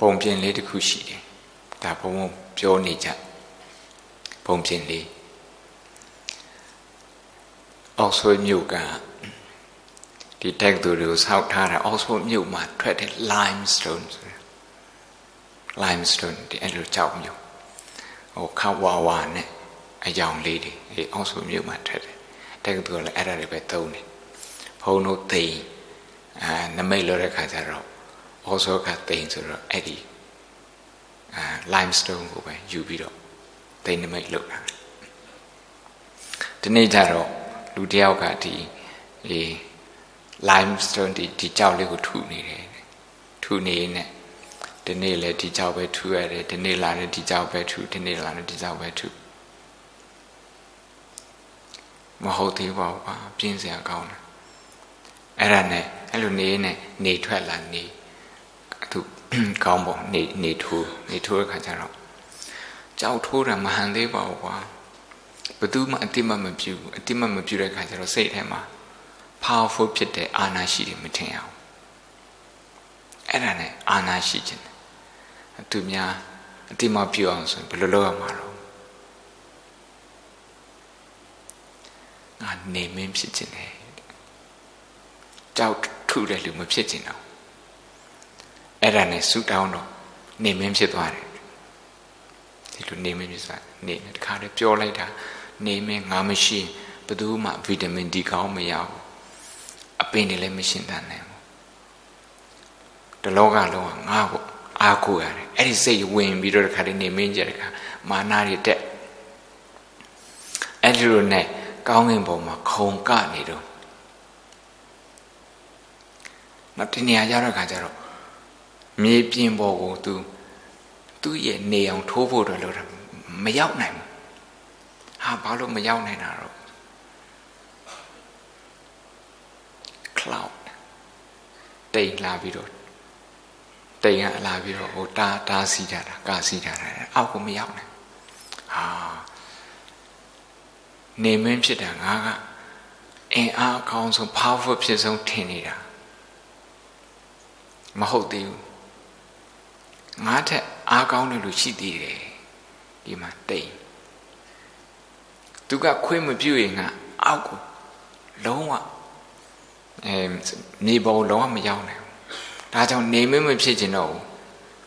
ပုံပြင်လေးတစ်ခုရှိတယ်ဒါဘုံဘုံပြောနေကြပုံပြင်လေးအောက်ဆွေးမြို့ကဒီတက်သူတွေကိုဆောက်ထားတာအောက်ဆွေးမြို့မှာထွက်တဲ့ limestone ဆိုတယ် limestone ဒီအဲ့လိုကြောက်မြို့ဟိုခဝါဝါနဲ့အယောင်လေးတွေအဲအောက်ဆွေးမြို့မှာထွက်တယ်တက်သူကလည်းအဲ့ဒါတွေပဲသုံးတယ်ဘုံတို့သိအာနမိတ်လို့တဲ့ခါကျတော့ ဩဇောကတိန်ဆိုတော့အဲ့ဒီအာ limestone ကိုပဲယူပြီးတော့တိန်နမိတ်လုပ်တာဒီနေ့ကျတော့လူတယောက်ကဒီဒီ limestone ဒီဒီကြောက်လေးကိုထုနေတယ်ထုနေနေဒီနေ့လည်းဒီကြောက်ပဲထုရတယ်ဒီနေ့လာလည်းဒီကြောက်ပဲထုဒီနေ့လာလည်းဒီကြောက်ပဲထုမဟုတ်သေးပါဘူးကွာပြင်းစရာကောင်းတယ်အဲ့ဒါနဲ့အဲ့လိုနေနေနေထွက်လာနေသူ ကောင်းပေါ့နေနေထိုးနေထိုးတဲ့ခါကျတော့ကြောက်ထိုးတာမဟန်သေးပါဘူးကွာဘယ်သူမှအတိမမပြုဘူးအတိမမပြုတဲ့ခါကျတော့စိတ်ထဲမှာ powerful ဖြစ်တဲ့အာနာရှိတယ်မထင်အောင်အဲ့ဒါနဲ့အာနာရှိခြင်းသူများအတိမပြုအောင်ဆိုဘယ်လိုလုပ်ရမှာတော့ငါနေမင်းဖြစ်ခြင်းတယ်ကြောက်ထုတဲ့လူမဖြစ်ခြင်းတော့ အဲ့ဒါနဲ့ဆူတောင်းတော့နေမင်းဖြစ်သွားတယ်ဒီလိုနေမင်းဖြစ်သွားနေတခါတည်းပြောလိုက်တာနေမင်းငါမရှိဘယ်သူမှဗီတာမင်ဒီကောင်းမရဘူးအပင်တွေလည်းမရှင်းတတ်နိုင်ဘူးတလောကလုံးကငါ့ကိုအားကိုးရတယ်အဲ့ဒီစိတ်ဝင်ပြီးတော့တခါတည်းနေမင်းကြတဲ့ခါမာနာတွေတက်အဲ့ဒီလိုနဲ့ကောင်းကင်ဘုံမှာခုံကနေတော့နောက်ဒီနေရာကြတော့ခါကျတော့ မြေပြင်ပေါ်ကိုသူသူ့ရဲ့နေအောင်ထိုးဖို့တော့လို့မရောက်နိုင်ဘူးဟာဘာလို့မရောက်နိုင်တာတော့ cloud တိမ်လာပြီးတော့တိမ်ကလာပြီးတော့ဟိုတားတားစီးကြတာကာစီးကြတာအောက်ကိုမရောက်နိုင်ဟာနေမင်းဖြစ်တာငါကအင်အားအကောင်းဆုံး powerful ဖြစ်ဆုံးထင်နေတာမဟုတ်သေးဘူး ငါထက်အားကောင်းတဲ့လူရှိသေးတယ်ဒီမှာတိတ်သူကခွင့်မပြုရင်ငါအောက်ကိုလုံးဝအဲနေပေါ်လုံးဝမရောက်နိုင်ဘူးဒါကြောင့်နေမမဖြစ်ခြင်းတော့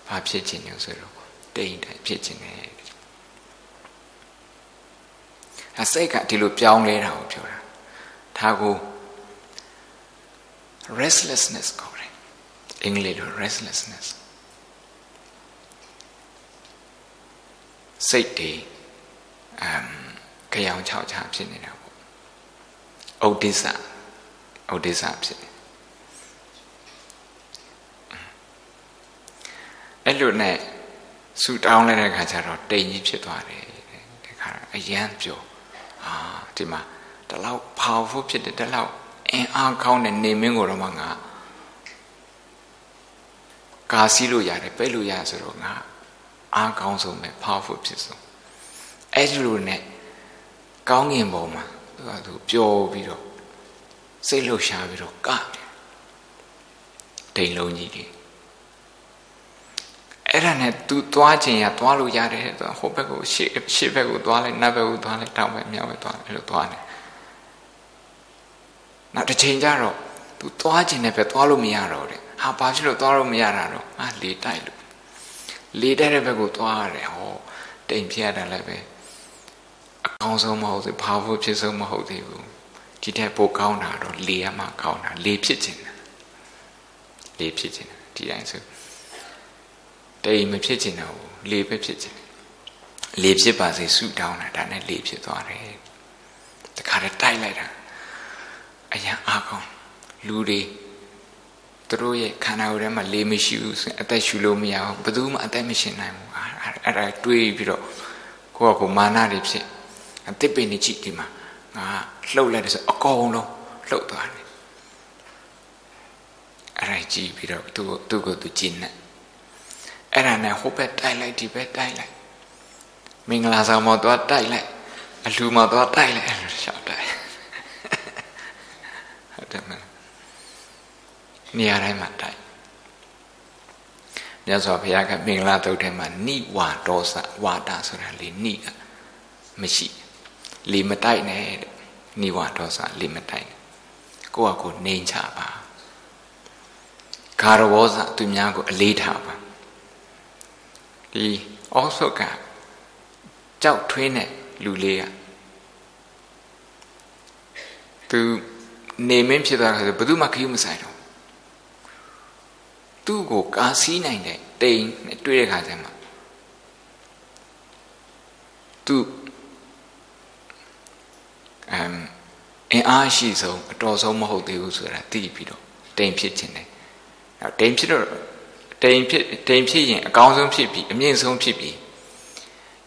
ဘာဖြစ်ခြင်းလဲဆိုတော့တိတ်တိုင်ဖြစ်ခြင်းနဲ့အဲစိတ်ကဒီလိုပြောင်းလဲတာကိုပြောတာဒါကို restlessness ခေါ်တယ်အင်္ဂလိပ်လို restlessness စိတ်တွေအမ်ကြောင်ချောက်ချဖြစ်နေတာပေါ့ဥဒိစ္စဥဒိစ္စဖြစ်နေအဲ့လိုနဲ့ဆူတောင်းလိုက်တဲ့ခါကျတော့တိမ်ကြီးဖြစ်သွားတယ်ဒီခါအယမ်းပြောအာဒီမှာဒီလောက် powerful ဖြစ်တယ်ဒီလောက်အင်အားကောင်းတဲ့နေမင်းကိုတော့မှငါကာစီးလို့ရတယ်ပဲ့လို့ရဆိုတော့ငါ အားကောင်းဆုံးပဲ powerful ဖြစ်ဆုံးအဲ့ဒီလိုနဲ့ကောင်းငင်ပေါ်မှာသူကသူပျော်ပြီးတော့စိတ်လှုပ်ရှားပြီးတော့ကတိမ်လုံးကြီးတွေအဲ့ဒါနဲ့ तू သွားခြင်းရသွားလို့ရတယ်ဆိုဟိုဘက်ကိုရှေ့ရှေ့ဘက်ကိုသွားလိုက်နောက်ဘက်ကိုသွားလိုက်တောင်ဘက်မြောက်ဘက်သွားအဲ့လိုသွားတယ်နောက်တစ်ချိန်ကျတော့ तू သွားခြင်းနဲ့ပဲသွားလို့မရတော့တဲ့ဟာဘာဖြစ်လို့သွားလို့မရတာတော့ဟာလေတိုက်လို့ လေတိုက်တဲ့ဘက်ကိုသွားရတယ်ဟောတိမ်ဖြစ်ရတာလည်းပဲအကောင်းဆုံးမဟုတ်သေးဘာဖို့ဖြစ်ဆုံးမဟုတ်သေးဘူးဒီတဲ့ပိုကောင်းတာတော့လေရမှကောင်းတာလေဖြစ်ခြင်းလေဖြစ်ခြင်းဒီတိုင်းဆိုတိမ်မဖြစ်ခြင်းတော့လေပဲဖြစ်ခြင်းလေဖြစ်ပါစေဆုတောင်းတာဒါနဲ့လေဖြစ်သွားတယ်တခါတည်းတိုက်လိုက်တာအရင်အားကောင်းလူတွေ သူတို့ရဲ့ခန္ဓာကိုယ်ထဲမှာလေမရှိဘူးဆိုရင်အသက်ရှူလို့မရဘူးဘယ်သူမှအသက်မရှင်နိုင်ဘူးအဲ့ဒါတွေးပြီးတော့ကိုယ့်အကူမာနတွေဖြစ်အသစ်ပင်နေကြည့်ဒီမှာငါလှုပ်လိုက်တယ်ဆိုအကုန်လုံးလှုပ်သွားတယ်အဲ့ဒါကြည့်ပြီးတော့သူ့ကိုသူ့ကိုသူကျင်းနေအဲ့ဒါနဲ့ဟိုဘက်တိုက်လိုက်ဒီဘက်တိုက်လိုက်မင်္ဂလာဆောင်မသွားတိုက်လိုက်အလှမသွားတိုက်လိုက်အဲ့လိုရှောက်တိုက်ဟုတ်တယ်မ နေရာတိုင်းမှာတိုက်မြတ်စွာဘုရားကမင်္ဂလာတုတ်ထဲမှာနိဝါဒောစဝါဒဆိုတာလေနိကမရှိလေမတိုက်နဲ့နိဝါဒောစလေမတိုက်ကိုယ့်အကိုနေချပါဂါရဝောစသူများကိုအလေးထားပါဒီအောဆုတ်ကကြောက်ထွေးတဲ့လူလေးကသူနေမင်းဖြစ်သွားတယ်ဆိုဘယ်သူမှခရီးမဆိုင်တော့ သူ့ကိုကာစီးနိုင်တဲ့တိမ်နဲ့တွေ့တဲ့ခါကျမှသူအမ်အင်အားရှိဆုံးအတော်ဆုံးမဟုတ်သေးဘူးဆိုတာသိပြီးတော့တိမ်ဖြစ်ခြင်းတယ်အဲတိမ်ဖြစ်တော့တိမ်ဖြစ်တိမ်ဖြစ်ရင်အကောင်းဆုံးဖြစ်ပြီးအမြင့်ဆုံးဖြစ်ပြီး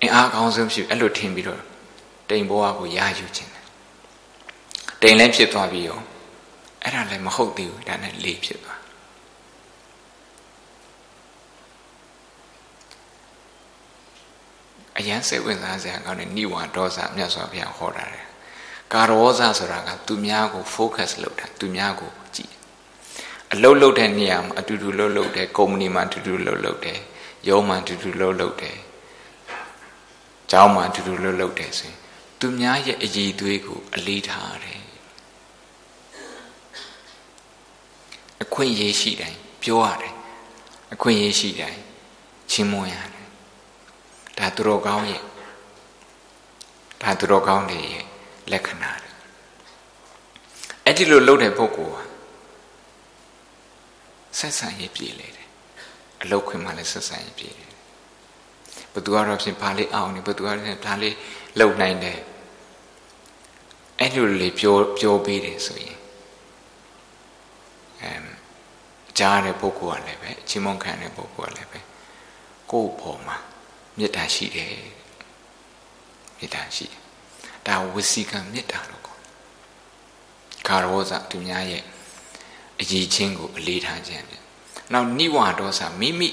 အင်အားအကောင်းဆုံးဖြစ်အဲ့လိုထင်ပြီးတော့တိမ်ဘဝကိုရာယူခြင်းတယ်တိမ်လည်းဖြစ်သွားပြီးရောအဲ့ဒါလည်းမဟုတ်သေးဘူးဒါနဲ့လေဖြစ်သွား အရန်စိတ်ဝင်စားစရာကောင်းတဲ့နိဝါဒေါသမြတ်စွာဘုရားဟောတာတယ်ကာရောဇဆိုတာကသူများကို focus လုပ်တာသူများကိုကြည့်အလုတ်လုတ်တဲ့နေရာမှာအတူတူလုတ်လုတ်တယ်ကုမ္ပဏီမှာအတူတူလုတ်လုတ်တယ်ရုံးမှာအတူတူလုတ်လုတ်တယ်ကျောင်းမှာအတူတူလုတ်လုတ်တယ်ဆိုရင်သူများရဲ့အည်သွေးကို အလေးထားတယ်အခွင့်အရေးရှိတိုင်းပြောရတယ်အခွင့်အရေးရှိတိုင်းချီးမွမ်းရတယ် ဒါသူတော်ကောင်းရဲ့ဒါသူတော်ကောင်းတွေရဲ့လက္ခဏာတွေအဲ့ဒီလိုလုပ်တဲ့ပုဂ္ဂိုလ်ဟာဆက်ဆံရေးပြည်လေတယ်အလုတ်ခွင်မှလည်းဆက်ဆံရေးပြည်တယ်ဘသူကတော့ဖြင့်ဘာလေးအောင်နေဘသူကတော့ဖြင့်ဒါလေးလုံနိုင်တယ်အဲ့လိုလေးပြောပြောပေးတယ်ဆိုရင်အမ်ကြားတဲ့ပုဂ္ဂိုလ်ကလည်းပဲအချင်းမုန်းခံတဲ့ပုဂ္ဂိုလ်ကလည်းပဲကိုယ့်ဘောမှာ မေတ္တာရှိတယ်မေတ္တာရှိတယ်ဒါဝစီကံမေတ္တာလို့ခေါ်ကာရောဇသူများရဲ့အရေးချင်းကိုအလေးထားခြင်းပြနောက်နိဝါဒေါသမိမိ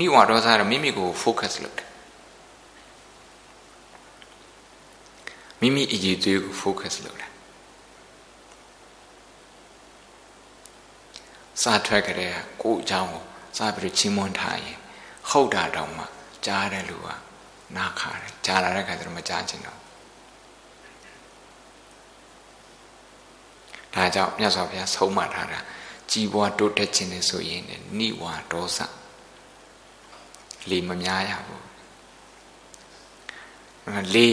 နိဝါဒေါသကတော့မိမိကို focus လုပ်တယ်မိမိအရေးသွေးကို focus လုပ်တယ်စာထွက်ကြတဲ့ကိုယ်အကြောင်းကိုစာပြီးတော့ချင်းမွန်းထားရင်ဟုတ်တာတောင်မှ ကြားတဲ့လူကနားခါတယ်ကြားလာတဲ့ခါကျတော့မကြားချင်တော့ဒါကြောင့်မြတ်စွာဘုရားဆုံးမထားတာကြီးပွားတိုးတက်ခြင်းနဲ့ဆိုရင်နိဝါဒေါသလေမများရဘူးလေ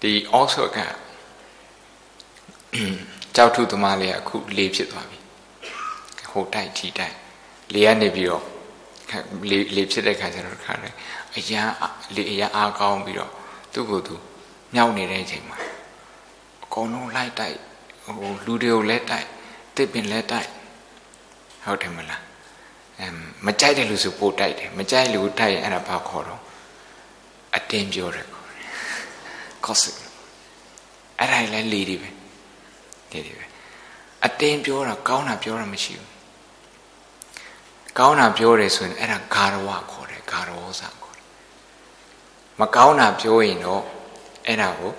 ဒီအော့ဆော့ကကြောက်ထုသမားလေးကအခုလေးဖြစ်သွားပြီဟိုတိုက်ထီတိုက်လေးကနေပြီးတော့ လေးလေးဖြစ်တဲ့ခါကျတော့ခါတယ်အရန်လေးအရန်အားကောင်းပြီးတော့သူ့ကိုယ်သူမြောက်နေတဲ့အချိန်မှာအကုန်လုံးလိုက်တိုက်ဟိုလူတွေကိုလည်းတိုက်တစ်ပင်လည်းတိုက်ဟုတ်တယ်မလားအမ်မကြိုက်တဲ့လူဆိုပို့တိုက်တယ်မကြိုက်လူတိုက်ရင်အဲ့ဒါဘာခေါ်တော့အတင်းပြောတယ်ခေါ်တယ် gossip အဲ့ဒါလည်းလေဒီပဲလေဒီပဲအတင်းပြောတာကောင်းတာပြောတာမရှိဘူး ကောင်းတာပြောတယ်ဆိုရင်အဲ့ဒါဂါရဝခေါ်တယ်ဂါရဝစာခေါ်တယ်မကောင်းတာပြောရင်တော့အဲ့ဒါကို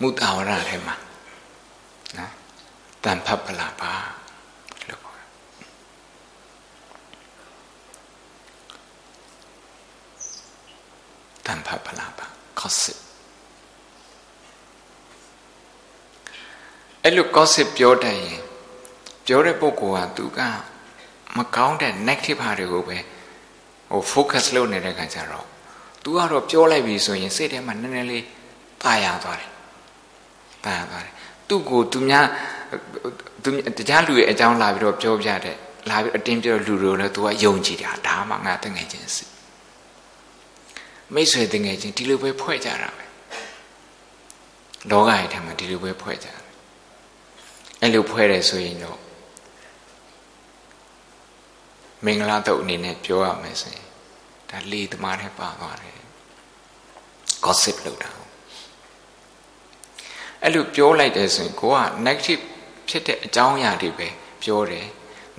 မုတာဝရထဲမှာနော်တန်ဖတ်ပလာပါလို့ခေါ်တယ်တန်ဖတ်ပလာပါ gossip အဲ့လို gossip ပြောတတ်ရင်ပြောတဲ့ပုဂ္ဂိုလ်ကသူက မကောင်းတဲ့ negative ဟာတွေကိုပဲဟို focus လုပ်နေတဲ့ခါကျတော့ तू ကတော့ပြောလိုက်ပြီဆိုရင်စိတ်ထဲမှာနည်းနည်းလေးတာယာသွားတယ်တာယာသွားတယ်သူ့ကိုသူများသူတရားလူရဲ့အကြောင်းလာပြီးတော့ပြောပြတဲ့လာပြီးအတင်းပြောလူတွေလည်း तू ကယုံကြည်တာဒါမှငါတငယ်ချင်းစစ်မိတ်ဆွေတငယ်ချင်းဒီလိုပဲဖွဲ့ကြတာပဲလောကရဲ့ထဲမှာဒီလိုပဲဖွဲ့ကြတယ်အဲ့လိုဖွဲ့တယ်ဆိုရင်တော့ မင်္ဂလာတုတ်အနေနဲ့ပြောရမယ်ဆိုရင်ဒါလေသမားနဲ့ပါသွားတယ် gossip လုပ်တာအဲ့လိုပြောလိုက်တယ်ဆိုရင်ကိုက negative ဖြစ်တဲ့အကြောင်းအရာတွေပဲပြောတယ်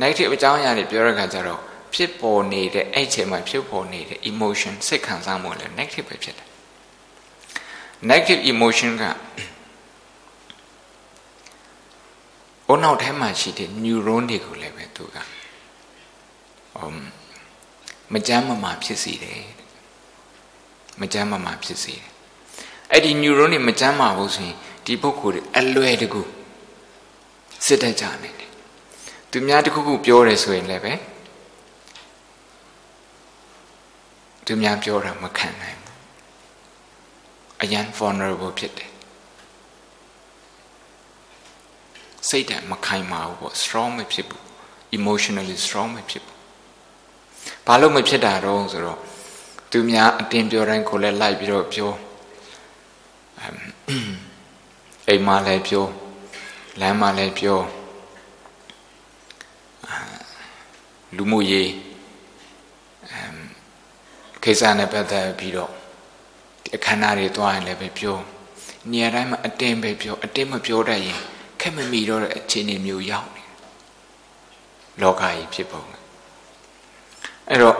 negative အကြောင်းအရာတွေပြောတဲ့အခါကျတော့ဖြစ်ပေါ်နေတဲ့အဲ့ချိန်မှာဖြစ်ပေါ်နေတဲ့ emotion စိတ်ခံစားမှုလည်း negative ပဲဖြစ်တယ် negative emotion ကဘုံနောက်ထဲမှာရှိတဲ့ neuron တွေကိုလည်းပဲသူကဟို မကြမ်းမမာဖြစ်စေတယ်မကြမ်းမမာဖြစ်စေတယ်အဲ့ဒီ neuron တွေမကြမ်းမာဘူးဆိုရင်ဒီပုဂ္ဂိုလ်တွေအလွယ်တကူစစ်တတ်ကြနေတယ်သူများတခုခုပြောတယ်ဆိုရင်လည်းပဲသူများပြောတာမခံနိုင်ဘူးအရန် vulnerable ဖြစ်တယ်စိတ်ဓာတ်မခိုင်မာဘူးပေါ့ strong မဖြစ်ဘူး emotionally strong မဖြစ်ဘူး ဘာလို့မဖြစ်တာတော့ဆိုတော့သူများအတင်းပြောတိုင်းကိုလည်းလိုက်ပြီးတော့ပြောအိမ်မှာလည်းပြောလမ်းမှာလည်းပြောလူမှုရေးကိစ္စနဲ့ပတ်သက်ပြီးတော့အခမ်းအနားတွေတွားရင်လည်းပဲပြောနေရာတိုင်းမှာအတင်းပဲပြောအတင်းမပြောတတ်ရင်ခက်မမီတော့တဲ့အခြေအနေမျိုးရောက်နေလောကကြီးဖြစ်ပုံ အဲ့တော့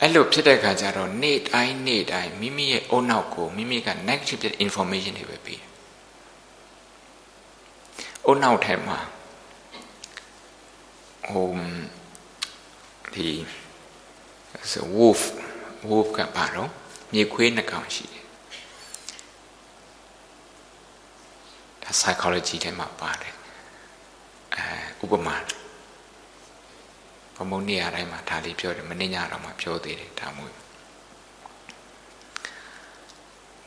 အဲ့လိုဖြစ်တဲ့ခါကျတော့နေ့တိုင်းနေ့တိုင်းမိမိရဲ့အုံနောက်ကိုမိမိက negative information တွေပဲပေးတယ်အုံနောက်ထဲမှာဟိုဒီ wolf wolf ကပါတော့မြေခွေးနှကောင်ရှိတယ်ဒါ psychology ထဲမှာပါတယ်အဲဥပမာ ဘမုံနေရာတိုင်းမှာဒါလေးပြောတယ်မနေ့ညတော့မှပြောသေးတယ်ဒါမျိုး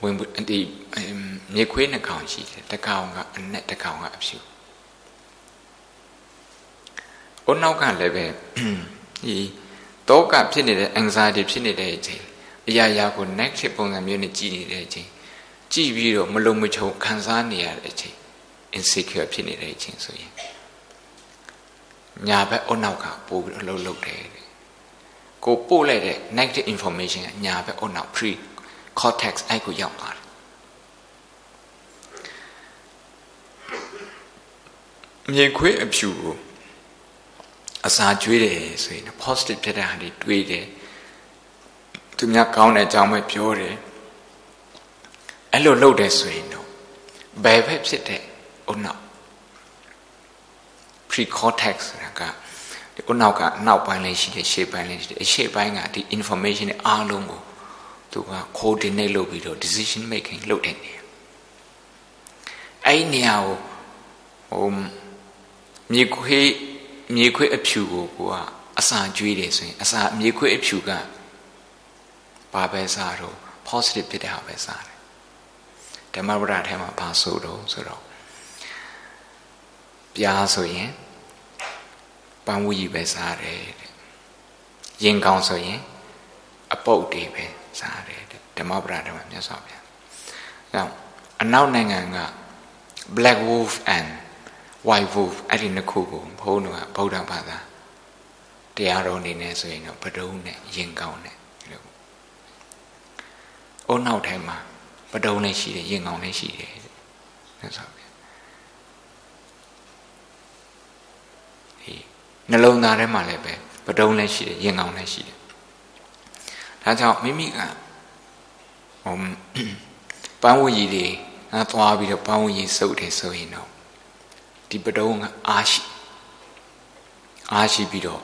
ဝင်ဒီမြေခွေးနှကောင်ရှိတယ်တကောင်ကအနက်တကောင်ကအဖြူ။အိုနောက်ကလည်းပဲဒီတောကဖြစ်နေတဲ့ anxiety ဖြစ်နေတဲ့အချိန်အရာရာကို negative ပုံစံမျိုးနဲ့ကြည်နေတဲ့အချိန်ကြည်ပြီးတော့မလုံမချုံခံစားနေရတဲ့အချိန် insecure ဖြစ်နေတဲ့အချိန်ဆိုရင် ညာဘက်အုတ်နောက်ကပို့ပြီးတော့လှုပ်လှုပ်တယ်ကိုပို့လိုက်တဲ့ negative information ကညာဘက်အုတ်နောက် pre cortex အဲ့ကိုရောက်သွားတယ်မြေခွေးအဖြူကိုအစာကျွေးတယ်ဆိုရင် positive ဖြစ်တဲ့ဟာတွေတွေးတယ်သူများကောင်းတဲ့အကြောင်းပဲပြောတယ်အဲ့လိုလုပ်တယ်ဆိုရင်တော့ဘယ်ဘက်ဖြစ်တဲ့အုတ်နောက် pre-cortex ဆိုတာကဒီအုတ်နောက်ကအနောက်ပိုင်းလေးရှိတယ်ရှေ့ပိုင်းလေးရှိတယ်အရှေ့ပိုင်းကဒီ information တွေအားလုံးကိုသူက coordinate လုပ်ပြီးတော့ decision making လုပ်တဲ့နေအဲ့ဒီနေရာကိုဟိုမြေခွေးမြေခွေးအဖြူကိုကိုကအစာကျွေးတယ်ဆိုရင်အစာမြေခွေးအဖြူကဘာပဲစားတော့ positive ဖြစ်တဲ့ဟာပဲစားတယ်ဓမ္မပဒထဲမှာဘာဆိုတော့ဆိုတော့ ပြားဆိုရင်ပန်းဝူကြီးပဲစားတယ်တဲ့ရင်ကောင်းဆိုရင်အပုတ်တွေပဲစားတယ်တဲ့ဓမ္မပဒထဲမှာမြတ်စွာဘုရား။အဲအနောက်နိုင်ငံက black wolf and white wolf အဲ့ဒီနှစ်ခုကိုဘုန်းတော်ကဗုဒ္ဓဘာသာတရားတော်အနေနဲ့ဆိုရင်တော့ပဒုံနဲ့ရင်ကောင်းနဲ့လို့။အိုးနောက်ထဲမှာပဒုံနဲ့ရှိတယ်ရင်ကောင်းနဲ့ရှိတယ်တဲ့ဆိုဗျာ။ဒီ နှလုံးသားထဲမှာလည်းပဲပဒုံလည်းရှိတယ်ရင်ကောင်းလည်းရှိတယ်။ဒါကြောင့်မိမိကဟိုပန်းဝကြီးတွေငါသွားပြီးတော့ပန်းဝကြီးစုပ်တယ်ဆိုရင်တော့ဒီပဒုံကအားရှိအားရှိပြီးတော့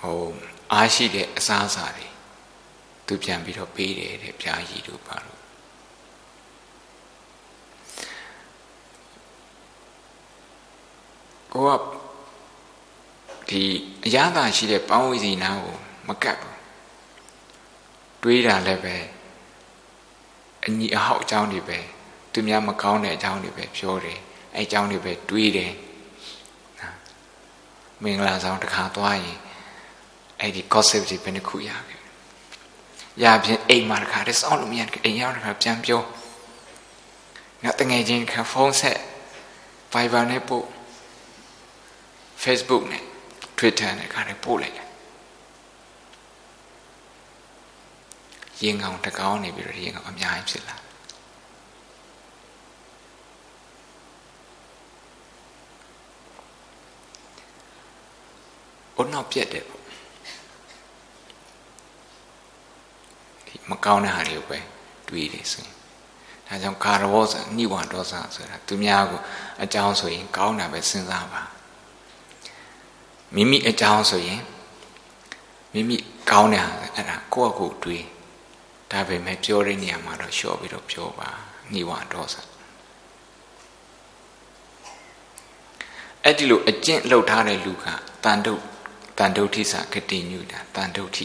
ဟိုအားရှိတဲ့အစားအစာတွေသူပြန်ပြီးတော့ပေးတယ်တဲ့ပြားရည်တို့ပါလို့ကိုက ဒီအရသာရှိတဲ့ပန်းဝစီနာကိုမကတ်ဘူးတွေးတာလည်းပဲအညီအဟောက်အကြောင်းတွေပဲသူများမကောင်းတဲ့အကြောင်းတွေပဲပြောတယ်အဲအကြောင်းတွေပဲတွေးတယ်မင်္ဂလာဆောင်တစ်ခါသွားရင်အဲ့ဒီ gossip တွေဘယ်နှခုရခဲ့ရပြင်အိမ်မှာတစ်ခါတည်းစောင့်လို့မရအိမ်ရောက်တစ်ခါပြန်ပြောငါတငယ်ချင်းခါဖုန်းဆက် Viber နဲ့ပို့ Facebook နဲ့ Twitter နဲ့ခါတည်းပို့လိုက်တယ်ရင်ကောင်တကောင်းနေပြီးတော့ရင်ကောင်အများကြီးဖြစ်လာဘုနောက်ပြက်တယ်ပေါ့ဒီမကောင်းတဲ့ဟာတွေကိုပဲတွေးတယ်ဆိုရင်ဒါကြောင့်ကာရဝောဆိုနိဝါဒောစဆိုတာသူများကိုအကြောင်းဆိုရင် ကောင်းတာပဲစဉ်းစားပါ မိမိအကြောင်းဆိုရင်မိမိကောင်းတဲ့ဟာအဲ့ဒါကိုယ့်အကိုတွေးဒါပေမဲ့ပြောတဲ့နေရာမှာတော့လျှော့ပြီးတော့ပြောပါနိဝါဒောစအဲ့ဒီလိုအကျင့်လှုပ်ထားတဲ့လူကတန်တုတ်တန်တုတ်ထိစာကတိညုတာတန်တုတ်ထိ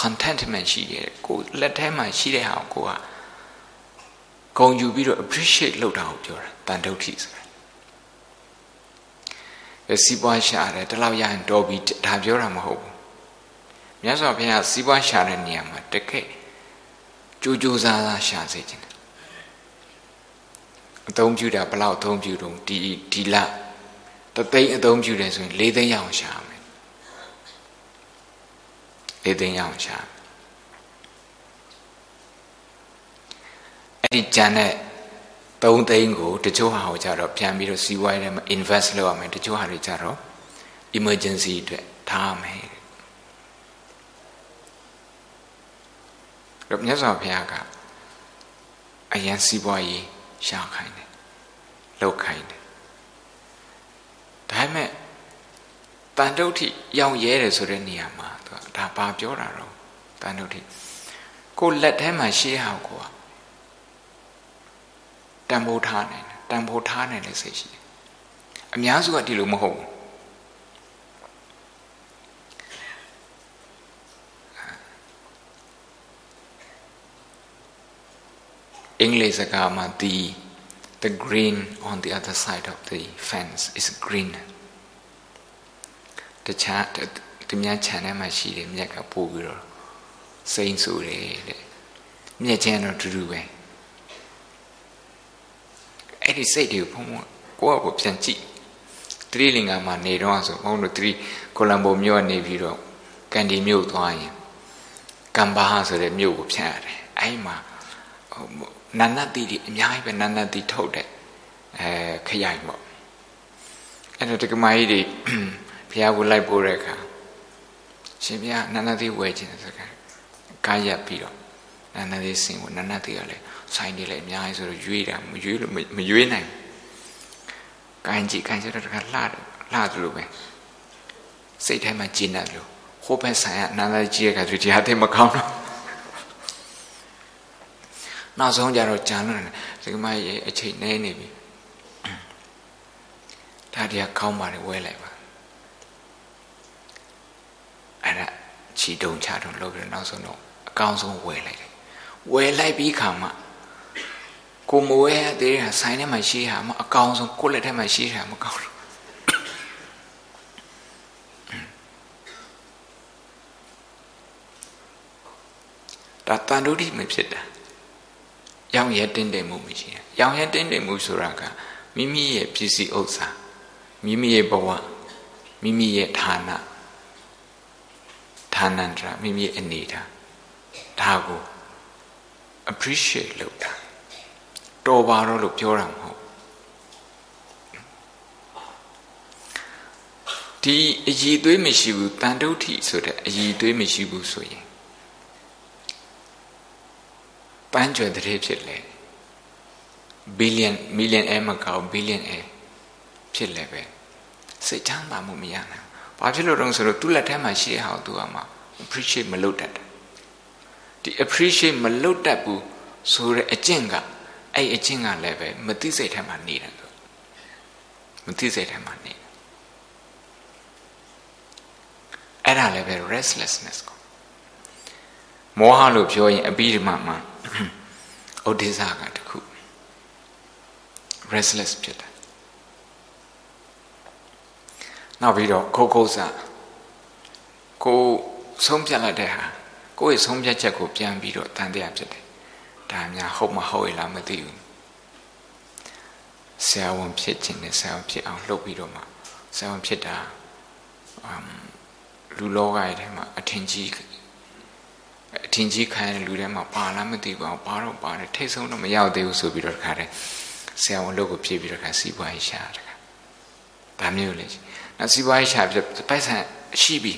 contentment ရှိတယ်ကိုလက်ထဲမှာရှိတဲ့ဟာကိုကဂုံယူပြီးတော့ appreciate လုပ်တာကိုပြောတာတန်တုတ်ထိဆိုတာ စီးပွားရှာတယ်တလောက်ရရင်တော်ပြီဒါပြောတာမဟုတ်ဘူးမြတ်စွာဘုရားစီးပွားရှာတဲ့နေရာမှာတကယ်ကြိုးကြိုးစားစားရှာစေခြင်းအသုံးပြုတာဘလောက်အသုံးပြုတော့ဒီဒီလတသိန်းအသုံးပြုတယ်ဆိုရင်၄သိန်းရအောင်ရှာမယ်၄သိန်းရအောင်ရှာအဲ့ဒီကျန်တဲ့ 3သိန်းကိုတချို့ဟာကိုကြတော့ပြန်ပြီးတော့စီးပွားရေးထဲမှာ invest လုပ်ရမယ်တချို့ဟာတွေကြတော့ emergency အတွက်ထားမယ်တော့မြတ်စွာဘုရားကအယံစီးပွားရေးရှာခိုင်းတယ်လောက်ခိုင်းတယ်ဒါပေမဲ့တန်တုဋ္ဌိရောင်ရဲတယ်ဆိုတဲ့နေရာမှာသူကဒါဘာပြောတာတော့တန်တုဋ္ဌိကိုလက်ထဲမှာရှေးဟောက်ကို တန်ဖိုးထားနိုင်တယ်တန်ဖိုးထားနိုင်တဲ့စိတ်ရှိတယ်အများစုကဒီလိုမဟုတ်ဘူးအင်္ဂလိပ်စကားမှာ the the green on the other side of the fence is green တခြားသူများခြံထဲမှာရှိတယ်မြက်ကပို့ပြီးတော့စိမ့်ဆူတယ်တဲ့မြက်ချင်းတော့တူတူပဲ အဲ့ဒီစိတ်တွေကိုဘုံဘုံကိုယ့်အကိုပြန်ကြည့်သတိလင်္ကာမှာနေတော့ဆိုဘုံတို့သတိကိုလံဘိုမြို့ကနေပြီးတော့ကန်ဒီမြို့သွားရင်ကမ်ဘာဆိုတဲ့မြို့ကိုဖြတ်ရတယ်အဲ့မှာနန္နတိတွေအများကြီးပဲနန္နတိထုတ်တဲ့အဲခရိုင်ပေါ့အဲ့တော့တက္ကမကြီးတွေဘုရားကိုလိုက်ပို့တဲ့အခါရှင်ဘုရားနန္နတိဝယ်ခြင်းစကားကားရပ်ပြီးတော့နန္နတိစင်ကိုနန္နတိကလည်း ဆိုင်နေလည်းအများကြီးဆိုတော့ရွေးတာမရွေးလို့မရွေးနိုင်ဘူးကိုင်းကြည့်ကိုင်းကြတော့တခါလှတယ်လှသလိုပဲစိတ်ထဲမှာကျဉ်းတယ်လို့ဟိုဘက်ဆိုင်ကအနန္တကြီးရဲ့ကဆိုတရားသိမကောင်းတော့နောက်ဆုံးကြတော့ကြံလို့စကမရဲ့အချိန်နေနေပြီဒါတရားကောင်းပါလေဝဲလိုက်ပါအဲ့ဒါခြီတုံချတုံလုပ်ပြီးနောက်ဆုံးတော့အကောင်းဆုံးဝယ်လိုက်တယ်ဝယ်လိုက်ပြီးခါမှ ကိုမဝဲသေးတာဆိုင်ထဲမှာရှိတာမအကောင်ဆုံးကိုလက်ထဲမှာရှိတာမကောင်းဘူးဒါတန်တုဒိမဖြစ်တာရောင်ရဲတင်းတယ်မှုမရှိဘူးရောင်ရဲတင်းတယ်မှုဆိုတာကမိမိရဲ့ပစ္စည်းဥစ္စာမိမိရဲ့ဘဝမိမိရဲ့ဌာနဌာနန္တရမိမိရဲ့အနေထားဒါကို appreciate လုပ်တာ တော်ပါတော့လို့ပြောတာမဟုတ်ဒီအည်သွေးမရှိဘူးတန်တုဋ္ဌိဆိုတဲ့အည်သွေးမရှိဘူးဆိုရင်ပန်းကျွယ်တဲ့ဖြစ်လေဘီလီယံမီလီယံအဲမကောက်ဘီလီယံအဲဖြစ်လေပဲစိတ်ချမ်းသာမှုမရနိုင်ဘာဖြစ်လို့တော့ဆိုတော့သူ့လက်ထဲမှာရှိတဲ့ဟာကိုသူကမှ appreciate မလုပ်တတ်တယ်ဒီ appreciate မလုပ်တတ်ဘူးဆိုတဲ့အကျင့်က အဲ့အကျင့်ကလည်းပဲမသိစိတ်ထဲမှာနေတယ်သူမသိစိတ်ထဲမှာနေအဲ့ဒါလည်းပဲ restlessness ကိုမောဟလို့ပြောရင်အပြီးဒီမှာမှာဩဒိသကတခု restless ဖြစ်တယ်နောက်ပြီးတော့ခိုးခိုးစားကိုဆုံးဖြတ်လိုက်တဲ့ဟာကိုယ့်ရဲ့ဆုံးဖြတ်ချက်ကိုပြန်ပြီးတော့တန်တရားဖြစ်တယ် ဒါများဟုတ်မဟုတ်ရလားမသိဘူးဆရာဝန်ဖြစ်ခြင်းနဲ့ဆရာဝန်ဖြစ်အောင်လုပ်ပြီးတော့မှဆရာဝန်ဖြစ်တာလူလောကရဲ့ထဲမှာအထင်ကြီးအထင်ကြီးခံရတဲ့လူထဲမှာပါလားမသိဘူးအောင်ပါတော့ပါတယ်ထိတ်ဆုံးတော့မရောက်သေးဘူးဆိုပြီးတော့ခါတယ်ဆရာဝန်လုပ်ကိုဖြည့်ပြီးတော့ခါစီးပွားရေးရှာတယ်ဒါမျိုးလေနောက်စီးပွားရေးရှာပြီးပိုက်ဆံရှိပြီ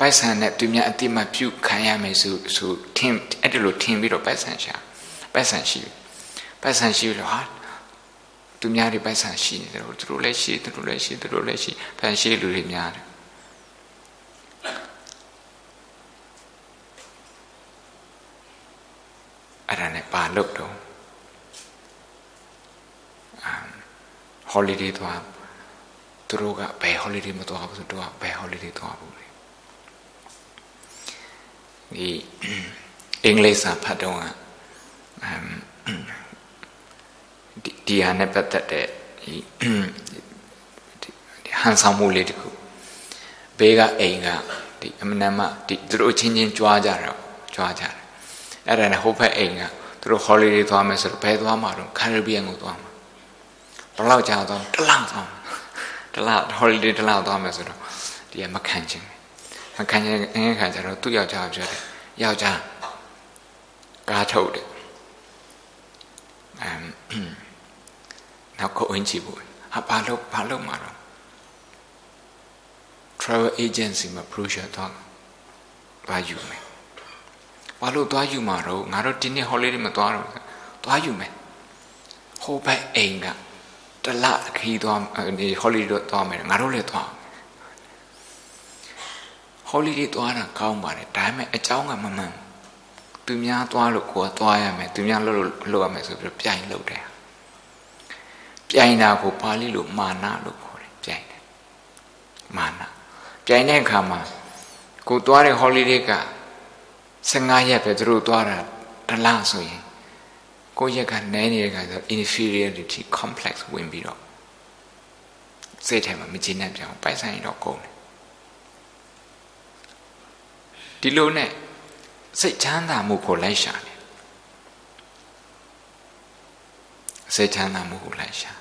ပိုက်ဆံနဲ့သူများအတိမပြုခံရမယ်ဆိုဆိုထင်အဲ့ဒါလိုထင်ပြီးတော့ပိုက်ဆံရှာပိုက်ဆံရှိပိုက်ဆံရှိလို့ဟာသူများတွေပိုက်ဆံရှိနေတယ်သူတို့လည်းရှိသူတို့လည်းရှိသူတို့လည်းရှိဖန်ရှိလူတွေများတယ်အဲ့ဒါနဲ့ပါလို့တော့ holiday သွားသူတို့ကဘယ် holiday မသွားဘူးဆိုတော့ဘယ် holiday သွားဘူးလေ ဒီအင်္ဂလိပ်စာဖတ်တော့အမ်ဒီဟာနဲ့ပတ်သက်တဲ့ဒီဟန်ဆောင်မှုလေးတခုဘေးကအိမ်ကဒီအမနမဒီသူတို့ချင်းချင်းကြွားကြတာကြွားကြတယ်အဲ့ဒါနဲ့ဟိုဘက်အိမ်ကသူတို့ holiday သွားမယ်ဆိုတော့ဘယ်သွားမှာတော့ Caribbean ကိုသွားမှာဘယ်လောက်ကြာသွားတလောက်သွားတလောက် holiday တလောက်သွားမယ်ဆိုတော့ဒီကမခံချင် မခံချင်အင်းခံကြတော့သူ့ယောက်ျားပြောတယ်ယောက်ျားကားထုတ်တယ်အမ်နောက်ကိုအင်ကြည့်ဖို့ဟာဘာလို့ဘာလို့မှာတော့ travel agency မှာ brochure တော့ဘာယူမယ်ဘာလို့သွားယူမှာတော့ငါတို့ဒီနေ့ holiday မသွားတော့သွားယူမယ်ဟိုဘက်အိမ်ကတလခီးသွားဒီ holiday တော့သွားမယ်ငါတို့လည်းသွား ဟောလီတွေသွားတာကောင်းပါတယ်ဒါပေမဲ့အကြောင်းကမမှန်သူများသွားလို့ကိုယ်ကသွားရမယ်သူများလှုပ်လို့လှုပ်ရမယ်ဆိုပြီးပြိုင်လှုပ်တယ်ပြိုင်တာကိုပါဠိလိုမာနလို့ခေါ်တယ်ပြိုင်တယ်မာနပြိုင်တဲ့အခါမှာကိုယ်သွားတဲ့ဟောလီတွေက15ရက်ပဲသူတို့သွားတာတလားဆိုရင်ကိုယ့်ရက်ကနည်းနေတဲ့ခါကျတော့ inferiority complex ဝင်ပြီးတော့စိတ်ထဲမှာမကျေနပ်ပြန်အောင်ပိုင်ဆိုင်ရတော့ကုန်တယ် ဒီလိုနဲ့စိတ်ချမ်းသာမှုကိုလိုက်ရှာတယ်စိတ်ချမ်းသာမှုကိုလိုက်ရှာ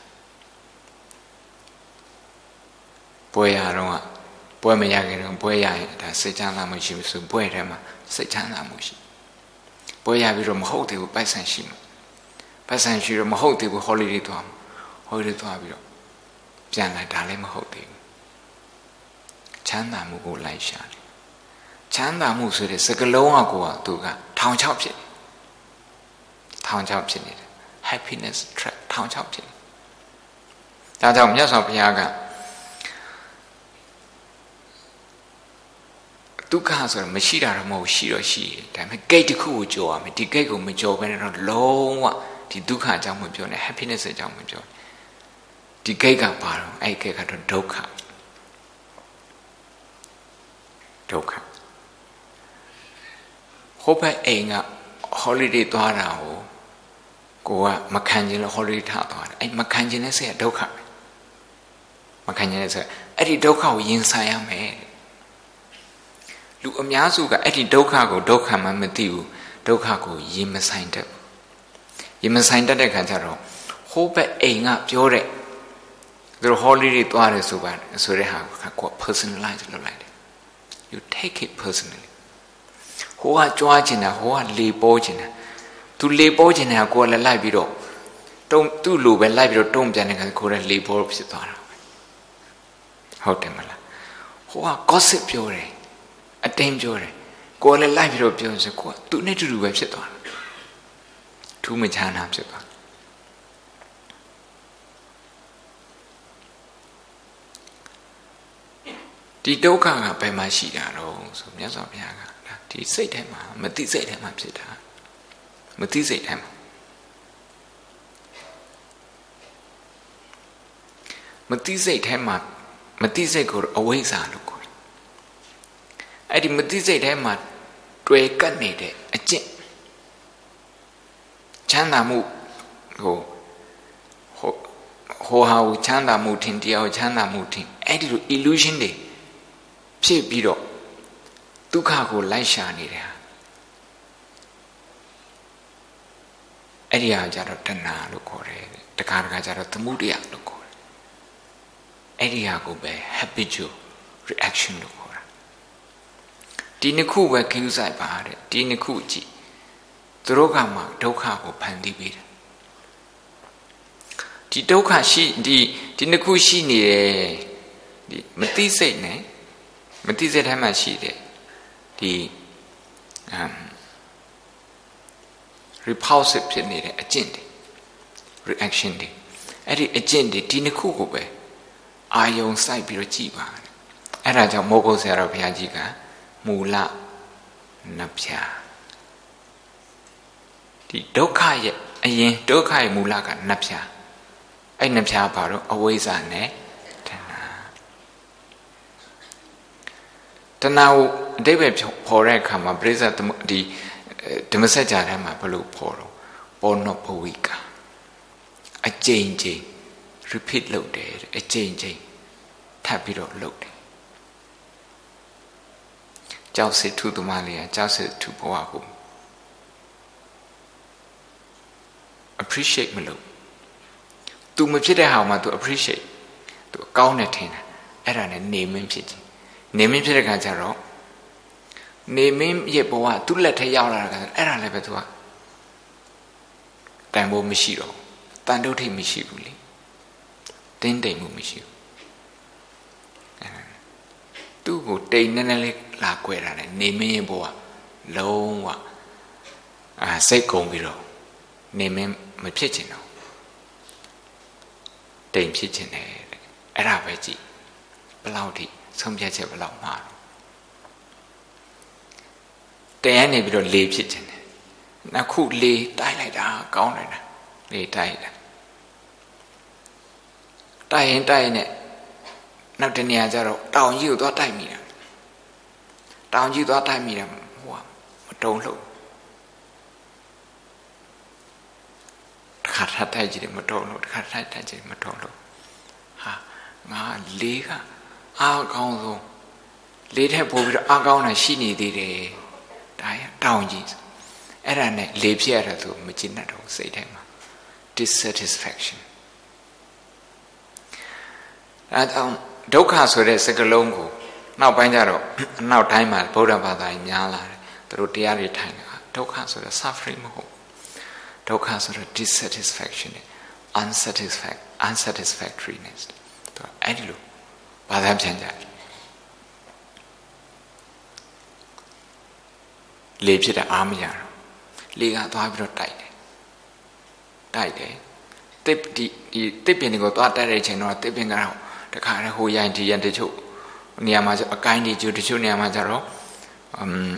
ပွဲရတော့ပွဲမရခင်တော့ပွဲရရင်ဒါစိတ်ချမ်းသာမှုရှိပြီဆိုပွဲထဲမှာစိတ်ချမ်းသာမှုရှိပွဲရပြီးတော့မဟုတ်သေးဘူးပိုက်ဆံရှိမှာပိုက်ဆံရှိတော့မဟုတ်သေးဘူး holiday သွားမှာ holiday သွားပြီးတော့ပြန်လာဒါလည်းမဟုတ်သေးဘူးချမ်းသာမှုကိုလိုက်ရှာတယ် ချမ်းသာမှုဆိုတဲ့စကလုံးအကိုကသူကထောင်ချောက်ဖြစ်ထောင်ချောက်ဖြစ်နေတယ် happiness trap ထောင်ချောက်ဖြစ်နေဒါကြောင့်မြတ်စွာဘုရားကဒုက္ခဆိုတော့မရှိတာတော့မဟုတ်ရှိတော့ရှိတယ်ဒါပေမဲ့ gate တစ်ခုကိုကြော်ရမယ်ဒီ gate ကိုမကြော်ဘဲနဲ့တော့လုံးဝဒီဒုက္ခအကြောင်းမပြောနဲ့ happiness အကြောင်းမပြောဒီ gate ကပါတော့အဲ့ gate ကတော့ဒုက္ခဒုက္ခဟို ဘက်အိမ်က holiday သွားတာကိုကိုကမခံခြင်းလို့ holiday ထားသွားတယ်အဲ့မခံခြင်းနဲ့စိတ်ကဒုက္ခမခံခြင်းနဲ့စိတ်အဲ့ဒီဒုက္ခကိုရင်ဆိုင်ရမယ်လူအများစုကအဲ့ဒီဒုက္ခကိုဒုက္ခမှမသိဘူးဒုက္ခကိုရင်မဆိုင်တတ်ဘူးရင်မဆိုင်တတ်တဲ့ခါကျတော့ဟိုးဘက်အိမ်ကပြောတဲ့သူတို့ holiday သွားတယ်ဆိုပါဆိုတဲ့ဟာကို personalize လုပ်လိုက်တယ် you take it personally ဟိုကကြွားချင်တာဟိုကလေပေါ်ချင်တာသူလေပေါ်ချင်တာကိုယ်လည်းလိုက်ပြီးတော့တုံသူ့လိုပဲလိုက်ပြီးတော့တုံ့ပြန်တဲ့ခါကိုယ်လည်းလေပေါ်ဖြစ်သွားတာဟုတ်တယ်မလားဟိုက gossip ပြောတယ်အတင်းပြောတယ်ကိုယ်လည်းလိုက်ပြီးတော့ပြောစကိုကသူနဲ့တူတူပဲဖြစ်သွားတာထူးမချမ်းသာဖြစ်သွားဒီဒုက္ခကဘယ်မှာရှိတာတော့ဆိုမြတ်စွာဘုရားက ဒီစိတ်ထဲမှာမသိစိတ်ထဲမှာဖြစ်တာမသိစိတ်ထဲမှာမသိစိတ်ထဲမှာမသိစိတ်ကိုအဝိဇ္ဇာလို့ခေါ်တယ်အဲ့ဒီမသိစိတ်ထဲမှာတွေ့ကပ်နေတဲ့အကျင့်ချမ်းသာမှုဟိုဟိုဟိုဟာကိုချမ်းသာမှုထင်တရားချမ်းသာမှုထင်အဲ့ဒီလို illusion တွေဖြစ်ပြီးတော့ ဒုက္ခကိုလိုက်ရှာနေတယ်အဲ့ဒီဟာကြတော့တဏှာလို့ခေါ်တယ်တခါတခါကြတော့သမှုတရားလို့ခေါ်တယ်အဲ့ဒီဟာကိုပဲ habitual reaction လို့ခေါ်တာဒီနှစ်ခုပဲခင်းဆိုင်ပါတဲ့ဒီနှစ်ခုကြည့်သူတို့ကမှဒုက္ခကိုဖန်တီးပေးတယ်ဒီဒုက္ခရှိဒီဒီနှစ်ခုရှိနေတယ်ဒီမသိစိတ်နဲ့မသိစိတ်ထဲမှာရှိတယ် ဒီ um repulsive ဖြစ်နေတဲ့အကျင့်တွေ reaction တွေအဲ့ဒီအကျင့်တွေဒီနှစ်ခုကိုပဲအာယုံစိုက်ပြီးတော့ကြည်ပါအဲ့ဒါကြောင့်မောဂုတ်ဆရာတော်ဘုရားကြီးကမူလနဗျာဒီဒုက္ခရဲ့အရင်ဒုက္ခရဲ့မူလကနဗျာအဲ့နဗျာဘာတော့အဝိဇ္ဇာနဲ့တဏှာတဏှာကို အတိတ်ပဲဖော်တဲ့အခါမှာပရိစ္ဆဒီဓမ္မစကြာထဲမှာဘယ်လိုဖော်တော့ပေါ်နောဘဝိကအကြိမ်ကြိမ် repeat လုပ်တယ်အကြိမ်ကြိမ်ထပ်ပြီးတော့လုပ်တယ်ကြောက်စစ်ထုသမားလေးကကြောက်စစ်ထုဘဝကို appreciate မလုပ် तू မဖြစ်တဲ့ဟာမှ तू appreciate သူကောင်းတယ်ထင်တယ်အဲ့ဒါနဲ့နေမင်းဖြစ်ခြင်းနေမင်းဖြစ်တဲ့ခါကျတော့ နေမင်းရဲ့ဘဝသူ့လက်ထဲရောက်လာတာကအဲ့ဒါလည်းပဲသူကတန်ဖို့မရှိတော့တန်တုတ်ထိတ်မရှိဘူးလေတင်းတိမ်မှုမရှိဘူးသူ့ကိုတိမ်နေနေလေးလာ꿰တာလေနေမင်းရဲ့ဘဝလုံးဝအာစိတ်ကုန်ပြီးတော့နေမင်းမဖြစ်ချင်တော့တိမ်ဖြစ်ချင်တယ်အဲ့ဒါပဲကြည့်ဘလောက်ထိဆုံးဖြတ်ချက်ဘလောက်မှားတော့ တရားနေပြီးတော့လေဖြစ်ခြင်းတယ်နှစ်ခုလေတိုက်လိုက်တာကောင်းတယ်လားလေတိုက်တာတိုက်ရင်တိုက်ရင်နဲ့နောက်တနေရာကျတော့တောင်ကြီးကိုသွားတိုက်မိတာတောင်ကြီးသွားတိုက်မိတယ်ဟိုကမတုံးလို့တခါထပ်တိုက်ကြည့်တယ်မတုံးလို့တခါထပ်တိုက်ကြည့်မတုံးလို့ဟာငါလေးကအားကောင်းဆုံးလေးထက်ပို့ပြီးတော့အားကောင်းတာရှိနေသေးတယ် ဒါရတောင်းကြီးအဲ့ဒါနဲ့လေဖြစ်ရတာဆိုမကျင်တတ်တော့စိတ်ထဲမှာ dissatisfaction အဲကြောင့်ဒုက္ခဆိုတဲ့စကားလုံးကိုနောက်ပိုင်းကျတော့အနောက်တိုင်းမှာဗုဒ္ဓဘာသာကြီးများလာတယ်သူတို့တရားတွေထိုင်တာဒုက္ခဆိုတဲ့ suffering မဟုတ်ဒုက္ခဆိုတဲ့ dissatisfaction unsatisfact unsatisfactoriness သူအဲ့ဒီလိုဘာသာပြန်ကြတယ် လေဖြစ်တာအားမရတော့လေကသွားပြီးတော့တိုက်တယ်တိုက်တယ်တစ်ဒီဒီတစ်ပင်တွေကိုသွားတိုက်တဲ့အချိန်တော့တစ်ပင်ကတော့တခါတည်းဟိုရိုင်းဒီရန်တချို့နေရာမှာကျအကိုင်းတွေကျိုးတချို့နေရာမှာကျတော့အမ်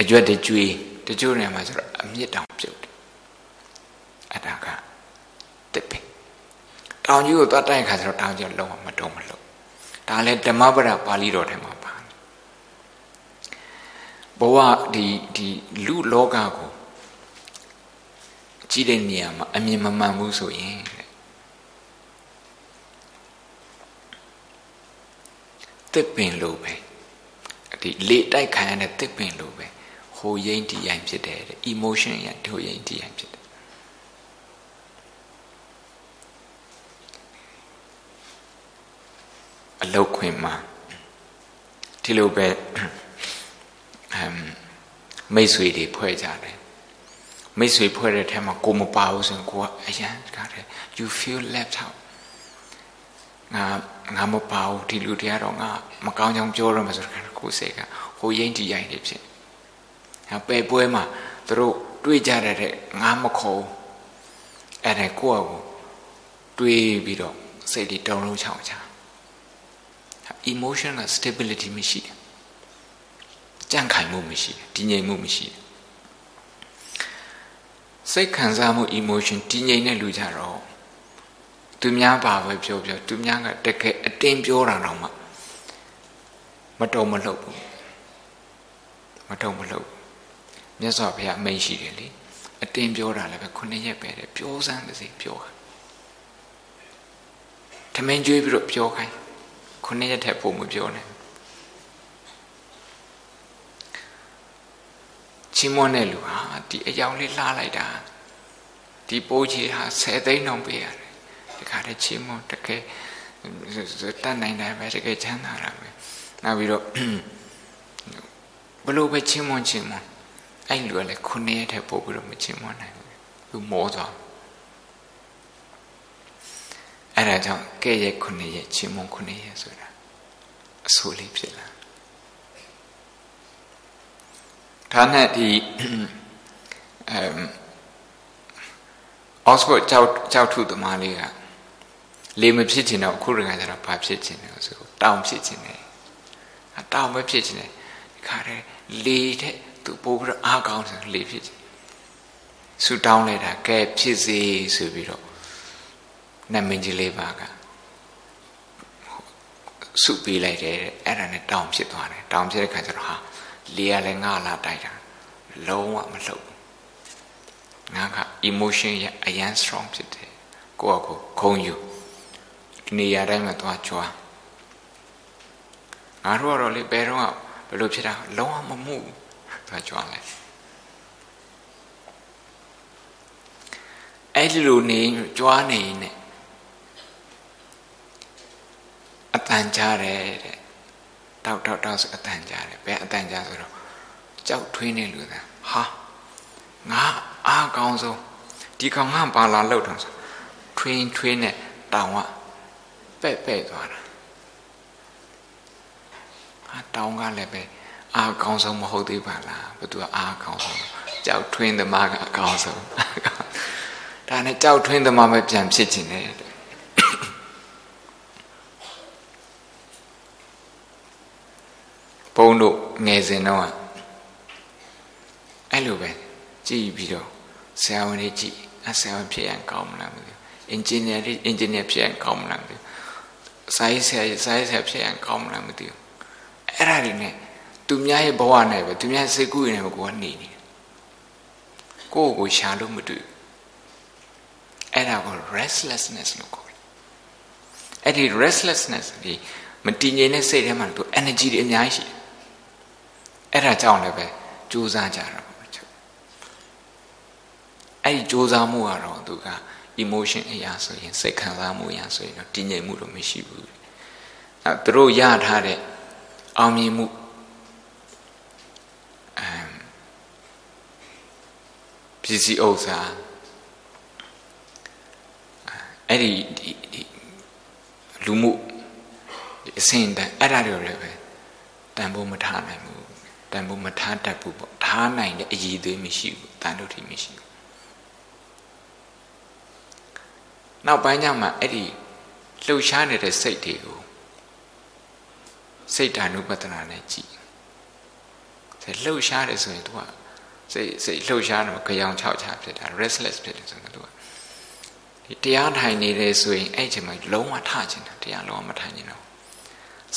အရွက်တွေကျွေးတချို့နေရာမှာကျတော့အမြင့်တောင်ပြုတ်တယ်အဲ့ဒါကတစ်ပင်တောင်ကြီးကိုသွားတိုက်ခါကျတော့တောင်ကြီးလုံးဝမတုံးမလို့ဒါလည်းဓမ္မပဒပါဠိတော်ထဲမှာပါ ဘဝဒီဒီလူလောကကိုကြည့်တဲ့နေရာမှာအမြင်မမှန်ဘူးဆိုရင်တစ်ပင်လိုပဲဒီလေတိုက်ခံရတဲ့တစ်ပင်လိုပဲဟိုရိမ့်တီရိုင်ဖြစ်တယ်တဲ့ emotion ရဟိုရိမ့်တီရိုင်ဖြစ်တယ်အလုတ်ခွင်မှာဒီလိုပဲအ မ်မိတ်ဆွေတွေဖွဲ့ကြတယ်မိတ်ဆွေဖွဲ့တဲ့ထဲမှာကိုမပါဘူးဆိုရင်ကိုကအရန်ကားတယ် you feel left out ငါငါမပါဘူးဒီလူတွေကတော့ငါမကောင်းကြောင်ပြောရမှာဆိုတော့ကိုစိတ်ကဟိုရင်တီရိုက်နေဖြစ်ဟာပဲပွဲမှာသူတို့တွေးကြတဲ့ငါမခေါ်အဲ့ဒါကိုယ့်အကိုတွေးပြီးတော့စိတ်တွေတုံလုံးချောင်းချ emotional stability မရှိတယ် ကြန့်ခိုင်မှုမရှိတယ်တည်ငြိမ်မှုမရှိတယ်စိတ်ခံစားမှု emotion တည်ငြိမ်တဲ့လူကြတော့သူများပါပဲပြောပြောသူများကတကယ်အတင်းပြောတာတော့မှမတော်မလှုပ်ဘူးမတော်မလှုပ်မြတ်စွာဘုရားအမိန့်ရှိတယ်လေအတင်းပြောတာလည်းပဲခုနှစ်ရက်ပဲတဲ့ပြောစမ်းပါစေပြောတာထမင်းကျွေးပြီးတော့ပြောခိုင်းခုနှစ်ရက်ထက်ပိုမပြောနဲ့ ချီးမွမ်းတဲ့လူဟာဒီအယောင်လေးလှလိုက်တာဒီပိုးကြီးဟာ10သိန်းတော့ပေးရတယ်ဒီခါတည်းချီးမွမ်းတကယ်တတ်နိုင်တယ်ပဲတကယ်ချမ်းသာတာပဲနောက်ပြီးတော့ဘလို့ပဲချီးမွမ်းချီးမွမ်းအဲ့လူကလည်းခုနှစ်ရက်ထက်ပိုပြီးတော့မချီးမွမ်းနိုင်ဘူးသူမောသွားအဲ့ဒါကြောင့်ကဲ့ရဲ့ခုနှစ်ရက်ချီးမွမ်းခုနှစ်ရက်ဆိုတာအဆိုးလေးဖြစ်လာ ဒါနဲ့ဒီအမ်အော့စဖို့ကြောက်ကြောက်ထုသမားလေးကလေမဖြစ်ချင်တော့ခုရကကျတော့ဘာဖြစ်ချင်လဲဆိုတောင်ဖြစ်ချင်တယ်တောင်ပဲဖြစ်ချင်တယ်ဒီခါတည်းလေတဲ့သူပို့ပြီးတော့အားကောင်းတယ်လေဖြစ်ချင်ဆူတောင်းလိုက်တာကဲဖြစ်စေဆိုပြီးတော့နတ်မင်းကြီးလေးပါကစုပေးလိုက်တယ်အဲ့ဒါနဲ့တောင်ဖြစ်သွားတယ်တောင်ဖြစ်တဲ့ခါကျတော့ဟာ လေကလည်းငါလာတိုက်တာလုံးဝမလှုပ်ငါက emotion ရအရန် strong ဖြစ်တယ်ကိုယ့်အကိုခုံယူနေရာတိုင်းမှာသွားကြွားငါတို့ကတော့လေဘယ်တော့ဘယ်လိုဖြစ်တာလုံးဝမမှုသွားကြွားလိုက်အဲ့ဒီလိုနေကြွားနေနေအတန်ကြားတယ်တဲ့ တောက်တောက်တောက်ဆိုအတန်ကြားတယ်ဘယ်အတန်ကြားဆိုတော့ကြောက်ထွေးနေလူသားဟာငါအားကောင်းဆုံးဒီကောင်ငါပါလာလောက်တော့ဆိုထွင်းထွင်းနဲ့တောင်ကပဲ့ပဲ့သွားတာဟာတောင်ကလည်းပဲအားကောင်းဆုံးမဟုတ်သေးပါလားဘသူကအားကောင်းဆုံးကြောက်ထွင်းသမားကအကောင်းဆုံးဒါနဲ့ကြောက်ထွင်းသမားပဲပြန်ဖြစ်ခြင်းနဲ့ ဘုန်းတို့ငယ်စဉ်တော့အဲ့လိုပဲကြည့်ပြီးတော့ဆရာဝန်ကြီးကြည့်အဆရာဝန်ဖြစ်ရင်ကောင်းမလားမသိဘူးအင်ဂျင်နီယာတွေအင်ဂျင်နီယာဖြစ်ရင်ကောင်းမလားမသိဘူးစာရေးဆရာစာရေးဆရာဖြစ်ရင်ကောင်းမလားမသိဘူးအဲ့ဒါတွေနဲ့သူများရဲ့ဘဝနဲ့ပဲသူများစိတ်ကူးရင်ပဲကိုကနေနေကိုယ့်ကိုရှာလို့မတွေ့အဲ့ဒါကို restlessness လို့ခေါ်တယ်အဲ့ဒီ restlessness ဒီမတည်ငြိမ်တဲ့စိတ်ထဲမှာသူ energy တွေအများကြီးရှိတယ် အဲ့ဒါကြောင့်လည်းပဲကြိုးစားကြတာပေါ့ချုပ်အဲ့ဒီကြိုးစားမှုကတော့သူက emotion အရာဆိုရင်စိတ်ခံစားမှုအရာဆိုရင်တော့တည်ငြိမ်မှုတော့မရှိဘူးအဲသူတို့ရထားတဲ့အောင်မြင်မှုအမ်ပစ္စည်းဥစ္စာအဲ့ဒီလူမှုအစဉ်တန်အဲ့ဒါတွေလည်းပဲတန်ဖို့မထားနိုင်ဘူး တန်ဖို့မထားတတ်ဘူးပေါ့ထားနိုင်တဲ့အည်သွေးမရှိဘူးတန်တို့ထိမရှိဘူးနောက်ပိုင်းကျမှအဲ့ဒီလှုပ်ရှားနေတဲ့စိတ်တွေကိုစိတ်ဓာနုပဒနာနဲ့ကြည့်စိတ်လှုပ်ရှားတယ်ဆိုရင် तू ကစိတ်စိတ်လှုပ်ရှားတယ်ကြောင်ချောက်ချဖြစ်တာ restless ဖြစ်တယ်ဆိုတော့ तू ကဒီတရားထိုင်နေတယ်ဆိုရင်အဲ့ချိန်မှာလုံးဝထချင်တာတရားလုံးဝမထိုင်ချင်တော့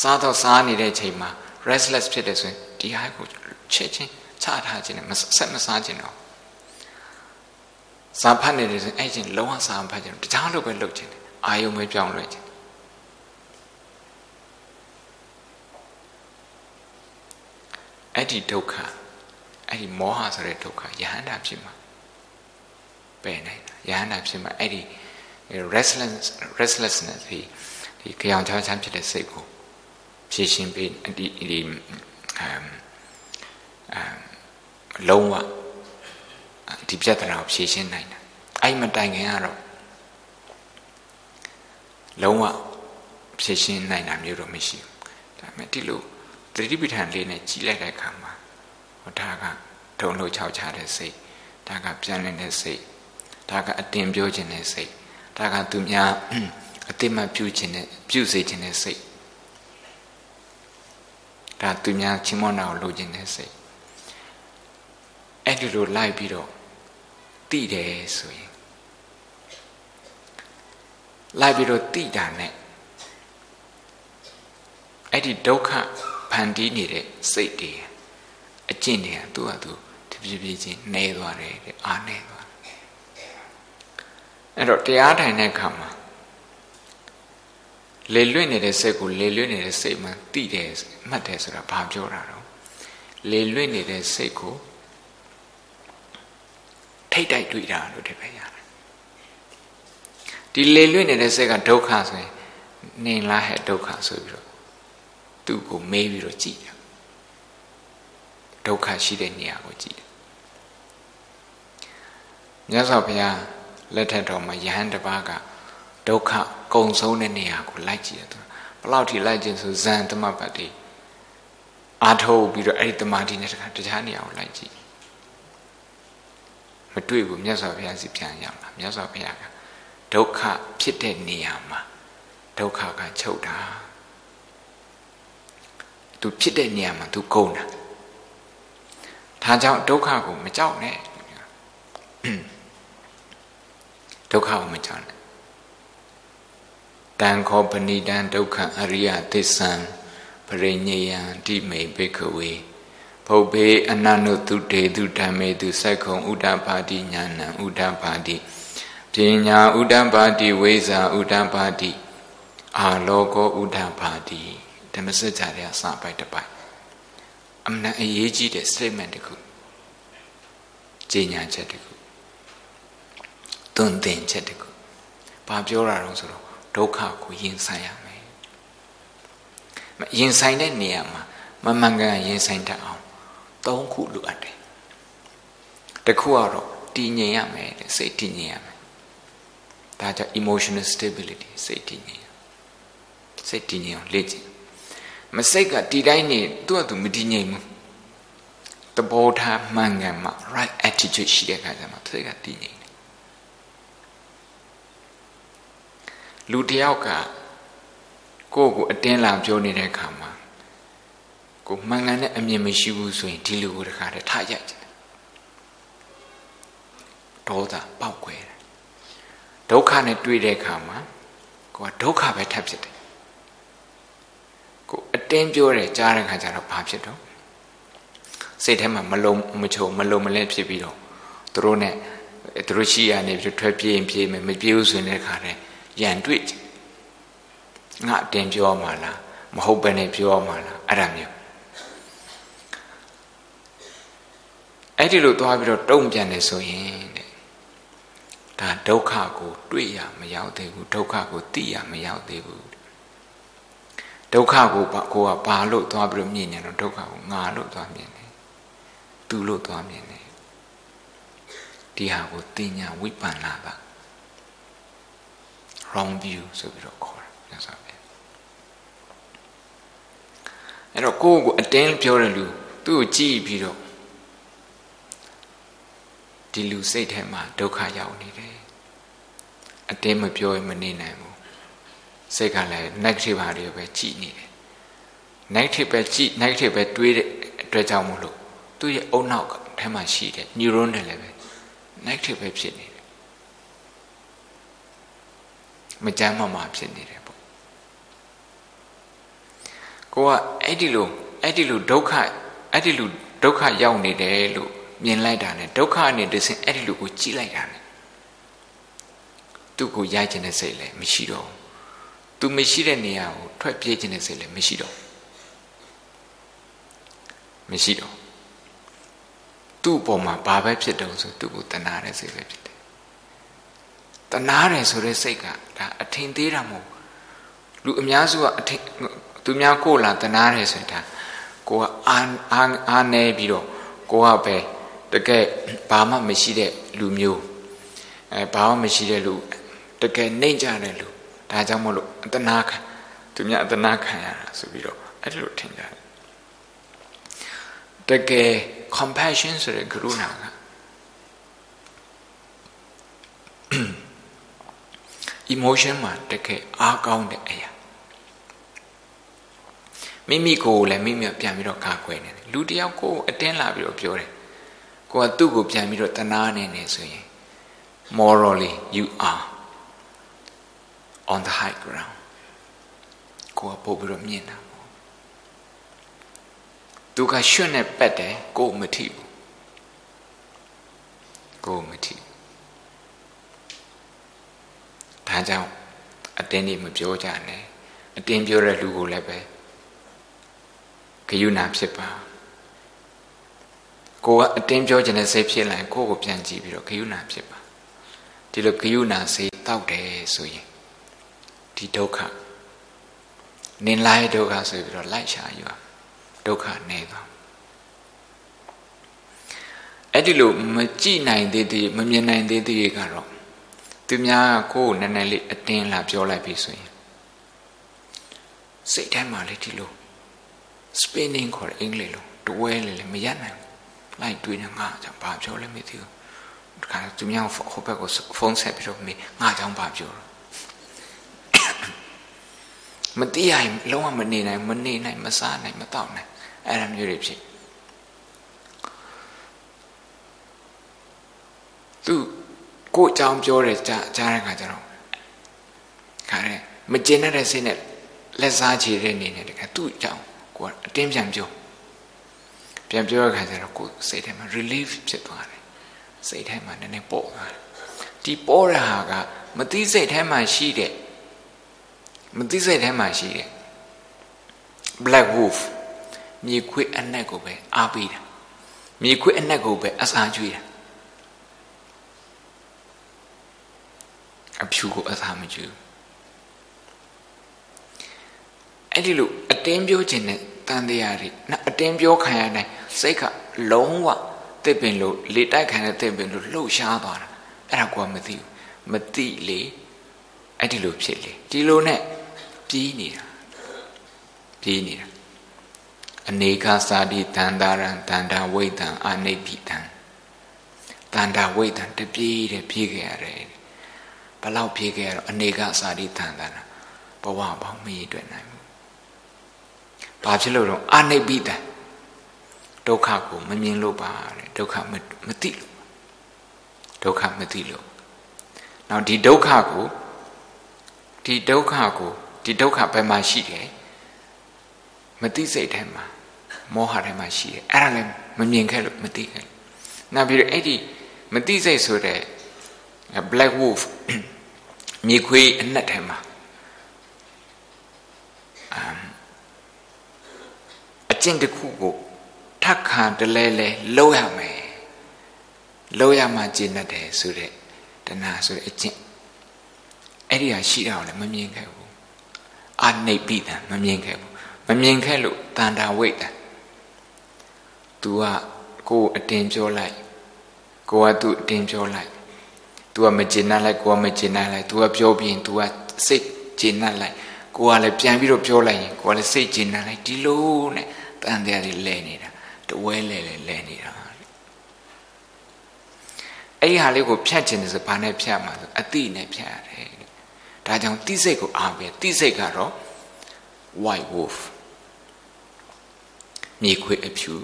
စားတော့စားနေတဲ့ချိန်မှာ restless ဖြစ်တယ်ဆိုရင်ဒီဟာကိုချက်ချင်းချထားခြင်းနဲ့ဆက်မစားခြင်းတော့စာဖတ်နေတယ်ဆိုအဲ့ချင်းလုံးဝစာမဖတ်ခြင်းတခြားလိုပဲလုပ်ခြင်းအာယုံပဲပြောင်းလဲခြင်းအဲ့ဒီဒုက္ခအဲ့ဒီမောဟဆိုတဲ့ဒုက္ခယဟန္တာဖြစ်မှာပယ်နိုင်တာယဟန္တာဖြစ်မှာအဲ့ဒီ restless restlessness ဒီဒီကြောင်ချောင်းချမ်းဖြစ်တဲ့စိတ်ကို ဖြည့်ရှင်းပေးဒီဒီအမ်အမ်လုံးဝဒီပြဿနာကိုဖြည့်ရှင်းနိုင်တာအဲ့မတိုင်ခင်ကတော့လုံးဝဖြည့်ရှင်းနိုင်တာမျိုးတော့မရှိဘူးဒါပေမဲ့ဒီလိုသတိပဋ္ဌာန်လေးနဲ့ကြီးလိုက်တဲ့အခါမှာဟောဒါကထုံလို့ခြောက်ချတဲ့စိတ်ဒါကပြန်လည်တဲ့စိတ်ဒါကအတင်ပြောခြင်းတဲ့စိတ်ဒါကသူများအတိမပြုခြင်းနဲ့ပြုစေခြင်းတဲ့စိတ် ဒါသူများချီးမွမ်းတာကိုလိုချင်တဲ့စိတ်အဲ့ဒီလိုလိုက်ပြီးတော့တိတယ်ဆိုရင်လိုက်ပြီးတော့တိတာနဲ့အဲ့ဒီဒုက္ခဖန်တီးနေတဲ့စိတ်တွေအကျင့်တွေကသူ့ဟာသူတပြေးပြေးချင်းနေသွားတယ်တဲ့အာနေသွားအဲ့တော့တရားထိုင်တဲ့အခါမှာ လေလွင့်နေတဲ့စိတ်ကိုလေလွင့်နေတဲ့စိတ်မှတိတယ်မှတ်တယ်ဆိုတာဘာပြောတာတော့လေလွင့်နေတဲ့စိတ်ကိုထိတ်တိုက်တွေ့တာလို့တပည့်ရတယ်ဒီလေလွင့်နေတဲ့စိတ်ကဒုက္ခဆိုရင်နေလားဟဲ့ဒုက္ခဆိုပြီးတော့သူ့ကိုမေးပြီးတော့ကြည့်တယ်ဒုက္ခရှိတဲ့နေရာကိုကြည့်တယ်မြတ်စွာဘုရားလက်ထက်တော်မှာယဟန်တစ်ပါးက ဒုက္ခကုံဆုံးတဲ့နေရာကိုလိုက်ကြည့်တယ်သူဘလောက်ထိလိုက်ခြင်းဆိုဇန်သမပတ်တိအာထုတ်ပြီးတော့အဲ့ဒီတမာတိနဲ့တခါတခြားနေရာကိုလိုက်ကြည့်မတွေ့ဘူးမြတ်စွာဘုရားစီပြန်ရောက်လာမြတ်စွာဘုရားကဒုက္ခဖြစ်တဲ့နေရာမှာဒုက္ခကချုပ်တာသူဖြစ်တဲ့နေရာမှာသူကုန်တာဒါကြောင့်ဒုက္ခကိုမကြောက်နဲ့ဒုက္ခကိုမကြောက်နဲ့ တံခောပဏိတံဒုက္ခအရိယသစ္ဆံပရိညေယံတိမေဘိခဝေဘုဗ္ဗေအနနုတုတေတုဓမ္မေတုသက္ခုံဥဒ္ဒပါတိညာဏံဥဒ္ဒပါတိပညာဥဒ္ဒပါတိဝိဇာဥဒ္ဒပါတိအာလောကောဥဒ္ဒပါတိဓမ္မစကြာရဲ့အစပိုက်တစ်ပိုက်အမှန်အရေးကြီးတဲ့ statement တခုကြေညာချက်တခုသွန်သင်ချက်တခုဘာပြောတာတော့ဆိုတော့ ဒုက္ခကိုရင်ဆိုင်ရမယ်ရင်ဆိုင်တဲ့နေရာမှာမမှန်ကန်ရင်ဆိုင်တတ်အောင်သုံးခုလိုအပ်တယ်တခုကတော့တည်ငြိမ်ရမယ်တဲ့စိတ်တည်ငြိမ်ရမယ်ဒါကြောင့် emotional stability စိတ်တည်ငြိမ်စိတ်တည်ငြိမ်အောင်လေ့ကျင့်မစိတ်ကဒီတိုင်းနေသူ့အတူမတည်ငြိမ်ဘူးတဘောထားမှန်ကန်မှ right attitude ရှိတဲ့အခါကျမှစိတ်ကတည်ငြိမ် လူတယောက်ကကိုယ့်ကိုအတင်းလာပြောနေတဲ့အခါမှာကိုမှန်ကန်တဲ့အမြင်မရှိဘူးဆိုရင်ဒီလူကိုတခါတည်းထားရိုက်တယ်ဒေါသပေါက်ခွဲတယ်ဒုက္ခနဲ့တွေ့တဲ့အခါမှာကိုကဒုက္ခပဲထပ်ဖြစ်တယ်ကိုအတင်းပြောတယ်ကြားတဲ့အခါကျတော့ဘာဖြစ်တော့စိတ်ထဲမှာမလုံးမချုံမလုံးမလဲဖြစ်ပြီးတော့သူတို့ ਨੇ သူတို့ရှိရနေပြီးထွက်ပြေးရင်ပြေးမယ်မပြေးဘူးဆိုရင်လည်းခါတယ် ရန်တွေ့ငါအတင်ပြောမှလားမဟုတ်ဘဲနဲ့ပြောမှလားအဲ့ဒါမျိုးအဲ့ဒီလိုသွားပြီးတော့တုံ့ပြန်နေဆိုရင်တဲ့ဒါဒုက္ခကိုတွေ့ရမရောက်သေးဘူးဒုက္ခကိုသိရမရောက်သေးဘူးဒုက္ခကိုကိုကဘာလို့သွားပြီးတော့မြင်နေတော့ဒုက္ခကိုငါလို့သွားမြင်တယ်သူလို့သွားမြင်တယ်ဒီဟာကိုတင်ညာဝိပန္နာပါ wrong view ဆိုပြီးတော့ခေါ်တာမြတ်စွာဘုရားအဲ့တော့ကိုယ့်ကိုအတင်းပြောတဲ့လူသူ့ကိုကြည့်ပြီးတော့ဒီလူစိတ်ထဲမှာဒုက္ခရောက်နေတယ်အတင်းမပြောရင်မနေနိုင်ဘူးစိတ်ကလည်း negative ဟာတွေပဲကြည့်နေတယ် negative ပဲကြည့် negative ပဲတွေးတဲ့အတွက်ကြောင့်မို့လို့သူ့ရဲ့အုံနောက်ထဲမှာရှိတဲ့ neuron တွေလည်းပဲ negative ပဲဖြစ်နေတယ် မကြမ်းမမာဖြစ်နေတယ်ပေါ့ကိုကအဲ့ဒီလိုအဲ့ဒီလိုဒုက္ခအဲ့ဒီလိုဒဒုက္ခရောက်နေတယ်လို့မြင်လိုက်တာနဲ့ဒုက္ခအနေနဲ့စဉ်အဲ့ဒီလူကိုကြည့်လိုက်တာနဲ့သူ့ကိုရိုက်ခြင်းတဲ့စိတ်လည်းမရှိတော့ဘူးသူမရှိတဲ့နေရာကိုထွက်ပြေးခြင်းတဲ့စိတ်လည်းမရှိတော့မရှိတော့သူ့အပေါ်မှာဘာပဲဖြစ်တုံးဆိုသူ့ကိုတနာတဲ့စိတ်ပဲဖြစ် တယ်တနာတယ်ဆိုတဲ့စိတ်ကဒါအထင်သေးတာမဟုတ်လူအများစုကအထင်သူများကိုလာတနာတယ်ဆိုရင်ဒါကိုကအာအာအာနေပြီးတော့ကိုကပဲတကယ်ဘာမှမရှိတဲ့လူမျိုးအဲဘာမှမရှိတဲ့လူတကယ်နှိမ့်ကြတဲ့လူဒါကြောင့်မလို့အတနာခံသူများအတနာခံရတာဆိုပြီးတော့အဲ့လိုထင်ကြတယ်တကယ် compassion ဆိုတဲ့ကရုဏာက emotion မှာတကယ်အားကောင်းတဲ့အရာမိမိကိုယ်လည်းမိမိပြန်ပြီးတော့ကာကွယ်နေတယ်လူတယောက်ကိုအတင်းလာပြီးတော့ပြောတယ်ကိုကသူ့ကိုပြန်ပြီးတော့တနာနေနေဆိုရင် morally you are on the high ground ကိုကပို့ပြီးတော့မြင်တာပေါ့သူကရွှွနဲ့ပက်တယ်ကိုမထိဘူးကိုမထိ ဒါကြောင့်အတင်းနေမပြောကြနဲ့အတင်းပြောတဲ့လူကိုလည်းပဲဂယုဏဖြစ်ပါကိုကအတင်းပြောခြင်းနဲ့စိတ်ဖြစ်လာရင်ကိုယ့်ကိုပြန်ကြည့်ပြီးတော့ဂယုဏဖြစ်ပါဒီလိုဂယုဏစိတ်တောက်တယ်ဆိုရင်ဒီဒုက္ခနင်လိုက်ဒုက္ခဆိုပြီးတော့လိုက်ရှာယူဒုက္ခနေသွားအဲ့ဒီလိုမကြည့်နိုင်သေးသေးမမြင်နိုင်သေးသေးကတော့ သူများကိုယ်နည်းနည်းလေးအတင်းလာပြောလိုက်ပြီဆိုရင်စိတ်ထဲမှာလေဒီလို spinning ခေါ်တဲ့အင်္ဂလိပ်လိုတွဲလေလေမရနိုင်ဘူးလိုက်တွေးနေငါကြောင့်ဘာပြောလဲမသိဘူးတခါသူများဟိုဘက်ကိုဖုန်းဆက်ပြီးတော့မေးငါကြောင့်ဘာပြောလဲမသိရရင်လုံးဝမနေနိုင်မနေနိုင်မစားနိုင်မတောက်နိုင်အဲ့ဒါမျိုးတွေဖြစ်သူ ကိုအကြောင်းပြောတယ်ကြားကြားတဲ့ခါကျတော့ခါတဲ့မကျင်တဲ့စိတ်နဲ့လက်စားချေတဲ့နေနဲ့တခါသူ့အကြောင်းကိုအတင်းပြန်ပြောပြန်ပြောတဲ့ခါကျတော့ကိုစိတ်ထဲမှာ relief ဖြစ်သွားတယ်စိတ်ထဲမှာနည်းနည်းပေါ့သွားတယ်ဒီပေါ်ရဟာကမသိစိတ်ထဲမှာရှိတဲ့မသိစိတ်ထဲမှာရှိတဲ့ black wolf မြေခွေးအနက်ကိုပဲအားပေးတာမြေခွေးအနက်ကိုပဲအစာကျွေးတာ အဖြူကိုအစာမကျွေးအဲ့ဒီလိုအတင်းပြောခြင်းနဲ့တန်တရားတွေနော်အတင်းပြောခံရတိုင်းစိတ်ကလုံးဝတစ်ပင်လို့လေတိုက်ခံတဲ့တစ်ပင်လို့လှုပ်ရှားသွားတာအဲ့ဒါကိုမသိဘူးမသိလေအဲ့ဒီလိုဖြစ်လေဒီလိုနဲ့ပြေးနေတာပြေးနေတာအနေခာစာတိတန်တာရံတန်တာဝိတံအာနိပိတံတန်တာဝိတံတပြေးတယ်ပြေးခဲ့ရတယ် ဘလောက်ပြေးခဲ့ရတော့အနေခာစာတိတန်တာရံဘဝပေါင်းမရည်တွေ့နိုင်ဘူးဘာဖြစ်လို့တော့အာနိပိတံဒုက္ခကိုမမြင်လို့ပါတဲ့ဒုက္ခမသိလို့ဒုက္ခမသိလို့နောက်ဒီဒုက္ခကိုဒီဒုက္ခကိုဒီဒုက္ခဘယ်မှာရှိတယ်မသိစိတ်ထဲမှာမောဟထဲမှာရှိတယ်အဲ့ဒါလည်းမမြင်ခဲ့လို့မသိခဲ့နောက်ပြီးတော့အဲ့ဒီမသိစိတ်ဆိုတဲ့ black wolf မြေခွေးအနက်ထဲမှာအကျင့်တစ်ခုကိုထပ်ခံတလဲလဲလုံးရမယ်လုံးရမှကျင့်တတ်တယ်ဆိုတဲ့တဏှာဆိုတဲ့အကျင့်အဲ့ဒီဟာရှိတာကိုလည်းမမြင်ခဲ့ဘူးအာနိပိတံမမြင်ခဲ့ဘူးမမြင်ခဲ့လို့တန်တာဝိတံ तू ကကိုယ်အတင်ပြောလိုက်ကိုကသူ့အတင်ပြောလိုက် तू ကမကျေနပ်လိုက်ကိုကမကျေနပ်လိုက် तू ကပြောပြီးရင် तू ကစိတ်ကျေနပ်လိုက်ကိုကလည်းပြန်ပြီးတော့ပြောလိုက်ရင်ကိုကလည်းစိတ်ကျေနပ်လိုက်ဒီလိုနဲ့တန်တရားတွေလဲနေတာတဝဲလဲလဲလဲနေတာအဲ့ဒီဟာလေးကိုဖြတ်ခြင်းဆိုဘာနဲ့ဖြတ်မှာဆိုအတိနဲ့ဖြတ်ရတယ်ဒါကြောင့်တိစိတ်ကိုအားပဲတိစိတ်ကတော့ white wolf မြေခွေအဖြူ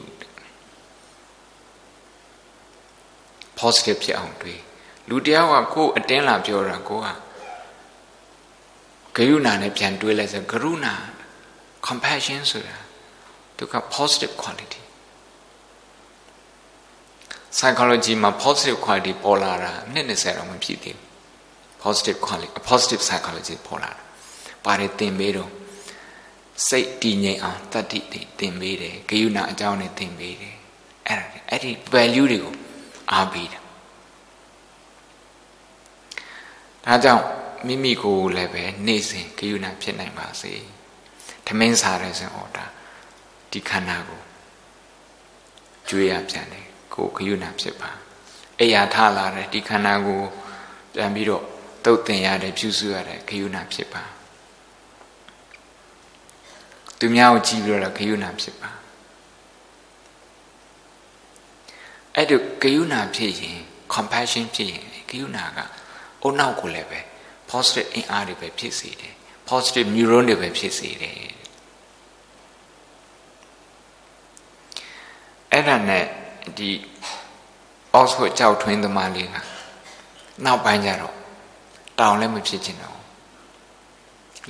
positive ဖြစ်အောင်တွေး လူတယောက်ကကိုယ်အတင်းလာပြောတာကိုကဂရုဏာနဲ့ပြန်တွေးလိုက်ဆိုဂရုဏာ compassion ဆိုတာသူက positive quality psychology မှာ positive quality ပေါ်လာတာနှစ်20တော့မဖြစ်သေးဘူး positive quality positive psychology ပေါ်လာတာပါတယ်သင်ပေးတော့စိတ်တည်ငြိမ်အောင်တတ္တိတွေသင်ပေးတယ်ဂယုဏအကြောင်းတွေသင်ပေးတယ်အဲ့ဒါအဲ့ဒီ value တွေကိုအားပေးတယ် ဒါကြောင့်မိမိကိုယ်လည်းပဲနေ့စဉ်ဂယုဏဖြစ်နိုင်ပါစေထမင်းစားရဲစဉ်ဩတာဒီခန္ဓာကိုကျွေးရပြန်တယ်ကိုဂယုဏဖြစ်ပါအိယာထလာတယ်ဒီခန္ဓာကိုပြန်ပြီးတော့တုတ်တင်ရတယ်ပြုစုရတယ်ဂယုဏဖြစ်ပါသူများကိုကြည့်ပြီးတော့ဂယုဏဖြစ်ပါအဲ့ဒီဂယုဏဖြစ်ရင် compassion ဖြစ်ရင်ဂယုဏက အုံနောက်ကိုလည်းပဲ positive အင်အားတွေပဲဖြစ်စေတယ် positive neuron တွေပဲဖြစ်စေတယ်အဲ့ဒါနဲ့ဒီ Oxford ကြောက်ထွင်းသမားလေးကနောက်ပိုင်းကျတော့တောင်လည်းမဖြစ်ချင်တော့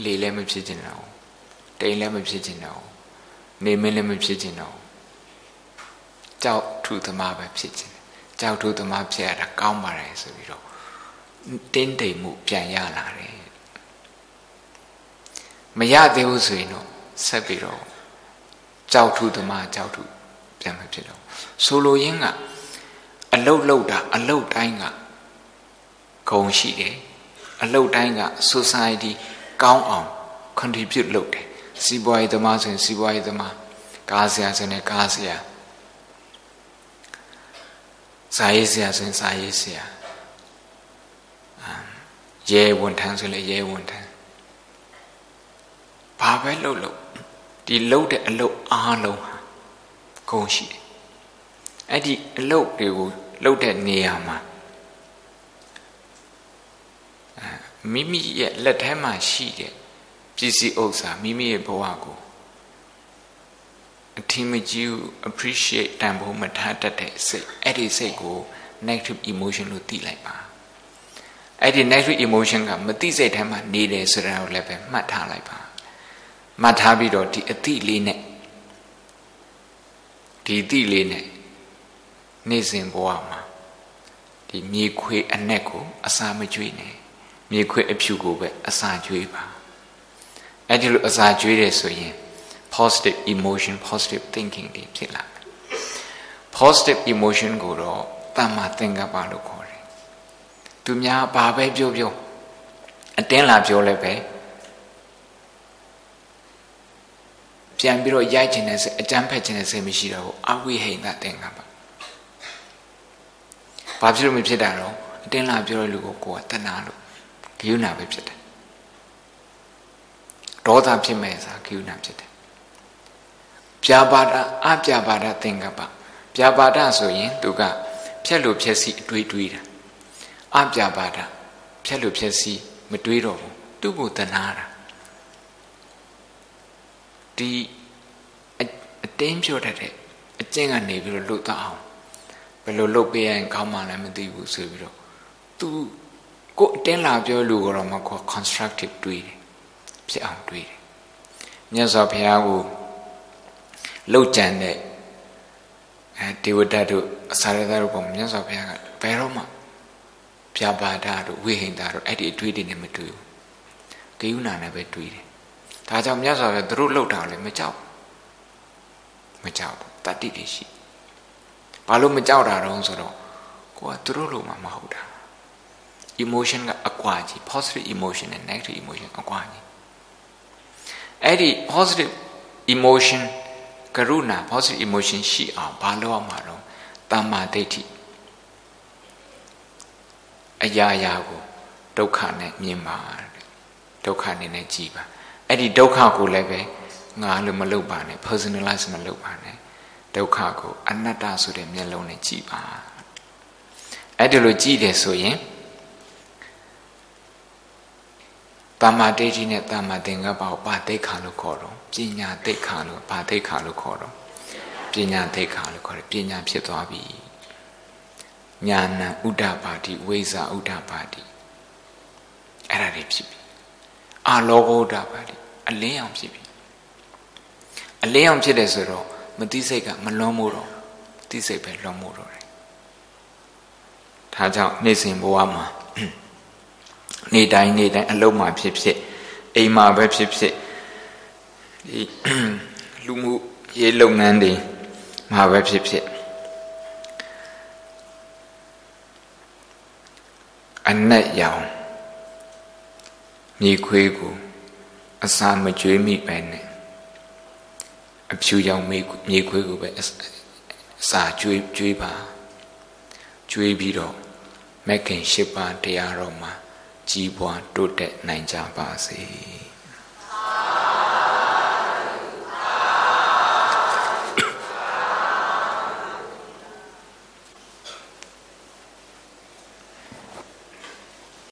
လေလည်းမဖြစ်ချင်တော့တိမ်လည်းမဖြစ်ချင်တော့နေမင်းလည်းမဖြစ်ချင်တော့ကြောက်ထုသမားပဲဖြစ်ချင်ကြောက်ထုသမားဖြစ်ရတာကောင်းပါတယ်ဆိုပြီးတော့ တင်းတိမ်မှုပြန်ရလာတယ်မရသေးဘူးဆိုရင်တော့ဆက်ပြီးတော့ကြောက်ထုသမားကြောက်ထုပြန်မဖြစ်တော့ဆိုလိုရင်းကအလုတ်လောက်တာအလုတ်တိုင်းကဂုံရှိတယ်အလုတ်တိုင်းက society ကောင်းအောင် contribute လုပ်တယ်စီးပွားရေးသမားဆိုရင်စီးပွားရေးသမားကားဆရာဆိုရင်ကားဆရာစာရေးဆရာဆိုရင်စာရေးဆရာ ရဲဝန်ထမ်းဆိုရင်ရဲဝန်ထမ်းဘာပဲလုပ်လို့ဒီလုပ်တဲ့အလုပ်အားလုံးဟာဂုံရှိတယ်အဲ့ဒီအလုပ်တွေကိုလုပ်တဲ့နေရာမှာမိမိရဲ့လက်ထဲမှာရှိတဲ့ပစ္စည်းဥစ္စာမိမိရဲ့ဘဝကိုအထင်မကြီး appreciate တန်ဖိုးမထားတတ်တဲ့စိတ်အဲ့ဒီစိတ်ကို negative emotion လို့သိလိုက်ပါ အဲ့ဒီ negative emotion ကမသိစိတ်ထဲမှာနေတယ်ဆိုတာကိုလည်းပဲမှတ်ထားလိုက်ပါမှတ်ထားပြီးတော့ဒီအတိလေးနဲ့ဒီအတိလေးနဲ့နေ့စဉ်ဘဝမှာဒီမြေခွေအ내ကိုအစာမကျွေးနဲ့မြေခွေအဖြူကိုပဲအစာကျွေးပါအဲ့ဒီလိုအစာကျွေးတယ်ဆိုရင် positive emotion positive thinking တွေဖြစ်လာတယ် positive emotion ကိုတော့တမ္မာသင်္ကပ္ပလို့ခေါ်တယ် သူများဘာပဲပြောပြောအတင်းလာပြောလဲပဲပြန်ပြီးတော့ရိုက်ချင်တဲ့စိတ်အကြမ်းဖက်ချင်တဲ့စိတ်မရှိတော့ဘူးအဝိဟိန္ဒသင်္ကပ္ပဘာဖြစ်လို့မဖြစ်တာတော့အတင်းလာပြောတဲ့လူကိုကိုယ်ကတဏှာလို့ဂယုဏပဲဖြစ်တယ်ဒေါသဖြစ်မဲ့စာဂယုဏဖြစ်တယ်ပြာပါဒအပြာပါဒသင်္ကပ္ပပြာပါဒဆိုရင်သူကဖြက်လို့ဖြက်စီအတွေးတွေးတာ အပြာပါဒဖြက်လို့ဖြက်စီမတွေးတော့ဘူးသူ့ကိုတဏှာတာဒီအတင်းပြောတတ်တဲ့အကျင့်ကနေပြီးတော့လွတ်သွားအောင်ဘယ်လိုလုပ်ပေးရင်ကောင်းမှလည်းမသိဘူးဆိုပြီးတော့သူကိုအတင်းလာပြောလူကတော့မခေါ် constructive တွေးတယ်ဖြစ်အောင်တွေးတယ်မြတ်စွာဘုရားကိုလှုပ်ကြံတဲ့အဲဒေဝဒတ်တို့အစာရသတို့ပုံမြတ်စွာဘုရားကဘယ်တော့မှ ပြပါဒတို့ဝိဟိန္ဒတို့အဲ့ဒီအတွေးတွေနဲ့မတွေ့ဘူးဂိယုဏနဲ့ပဲတွေးတယ်ဒါကြောင့်မြတ်စွာဘုရားတို့လှုပ်တာလည်းမကြောက်မကြောက်ဘူးတတိတွေရှိဘာလို့မကြောက်တာတော့ဆိုတော့ကိုကသူတို့လိုမှမဟုတ်တာ emotion ကအကွာကြီး positive emotion နဲ့ negative emotion အကွာကြီးအဲ့ဒီ positive emotion ကရုဏာ positive emotion ရှိအောင်ဘာလုပ်ရမှာတော့တမ္မာဒိဋ္ဌိ အရာရာကိုဒုက္ခနဲ့မြင်ပါဒုက္ခနေနဲ့ကြည်ပါအဲ့ဒီဒုက္ခကိုလည်းပဲငါလို့မလုပ်ပါနဲ့ personalize မလုပ်ပါနဲ့ဒုက္ခကိုအနတ္တဆိုတဲ့မျက်လုံးနဲ့ကြည်ပါအဲ့ဒီလိုကြည်တယ်ဆိုရင်တမ္မာဒိဋ္ဌိနဲ့တမ္မာသင်္ကပ္ပကိုဘာသိက္ခာလို့ခေါ်တော့ပညာသိက္ခာလို့ဘာသိက္ခာလို့ခေါ်တော့ပညာသိက္ခာလို့ခေါ်တယ်ပညာဖြစ်သွားပြီ ညာဏဥဒ္ဒပါတိဝိဇာဥဒ္ဒပါတိအဲ့ဒါတွေဖြစ်ပြီအာလောဘဥဒ္ဒပါတိအလင်းအောင်ဖြစ်ပြီအလင်းအောင်ဖြစ်တယ်ဆိုတော့မသိစိတ်ကမလွန်မို့တော့သိစိတ်ပဲလွန်မို့တော့တယ်ဒါကြောင့်နေ့စဉ်ဘဝမှာနေ့တိုင်းနေ့တိုင်းအလုံးမှာဖြစ်ဖြစ်အိမ်မှာပဲဖြစ်ဖြစ်ဒီလူမှုရေးလုပ်ငန်းတွေမှာပဲဖြစ်ဖြစ် အနက်ရောင်မြေခွေးကိုအစာမကျွေးမိပဲနဲ့အဖြူရောင်မြေခွေးကိုပဲအစာကျွေးကျွေးပါကျွေးပြီးတော့မက်ခင်၈ပါးတရားတော်မှာကြီးပွားတိုးတက်နိုင်ကြပါစေ။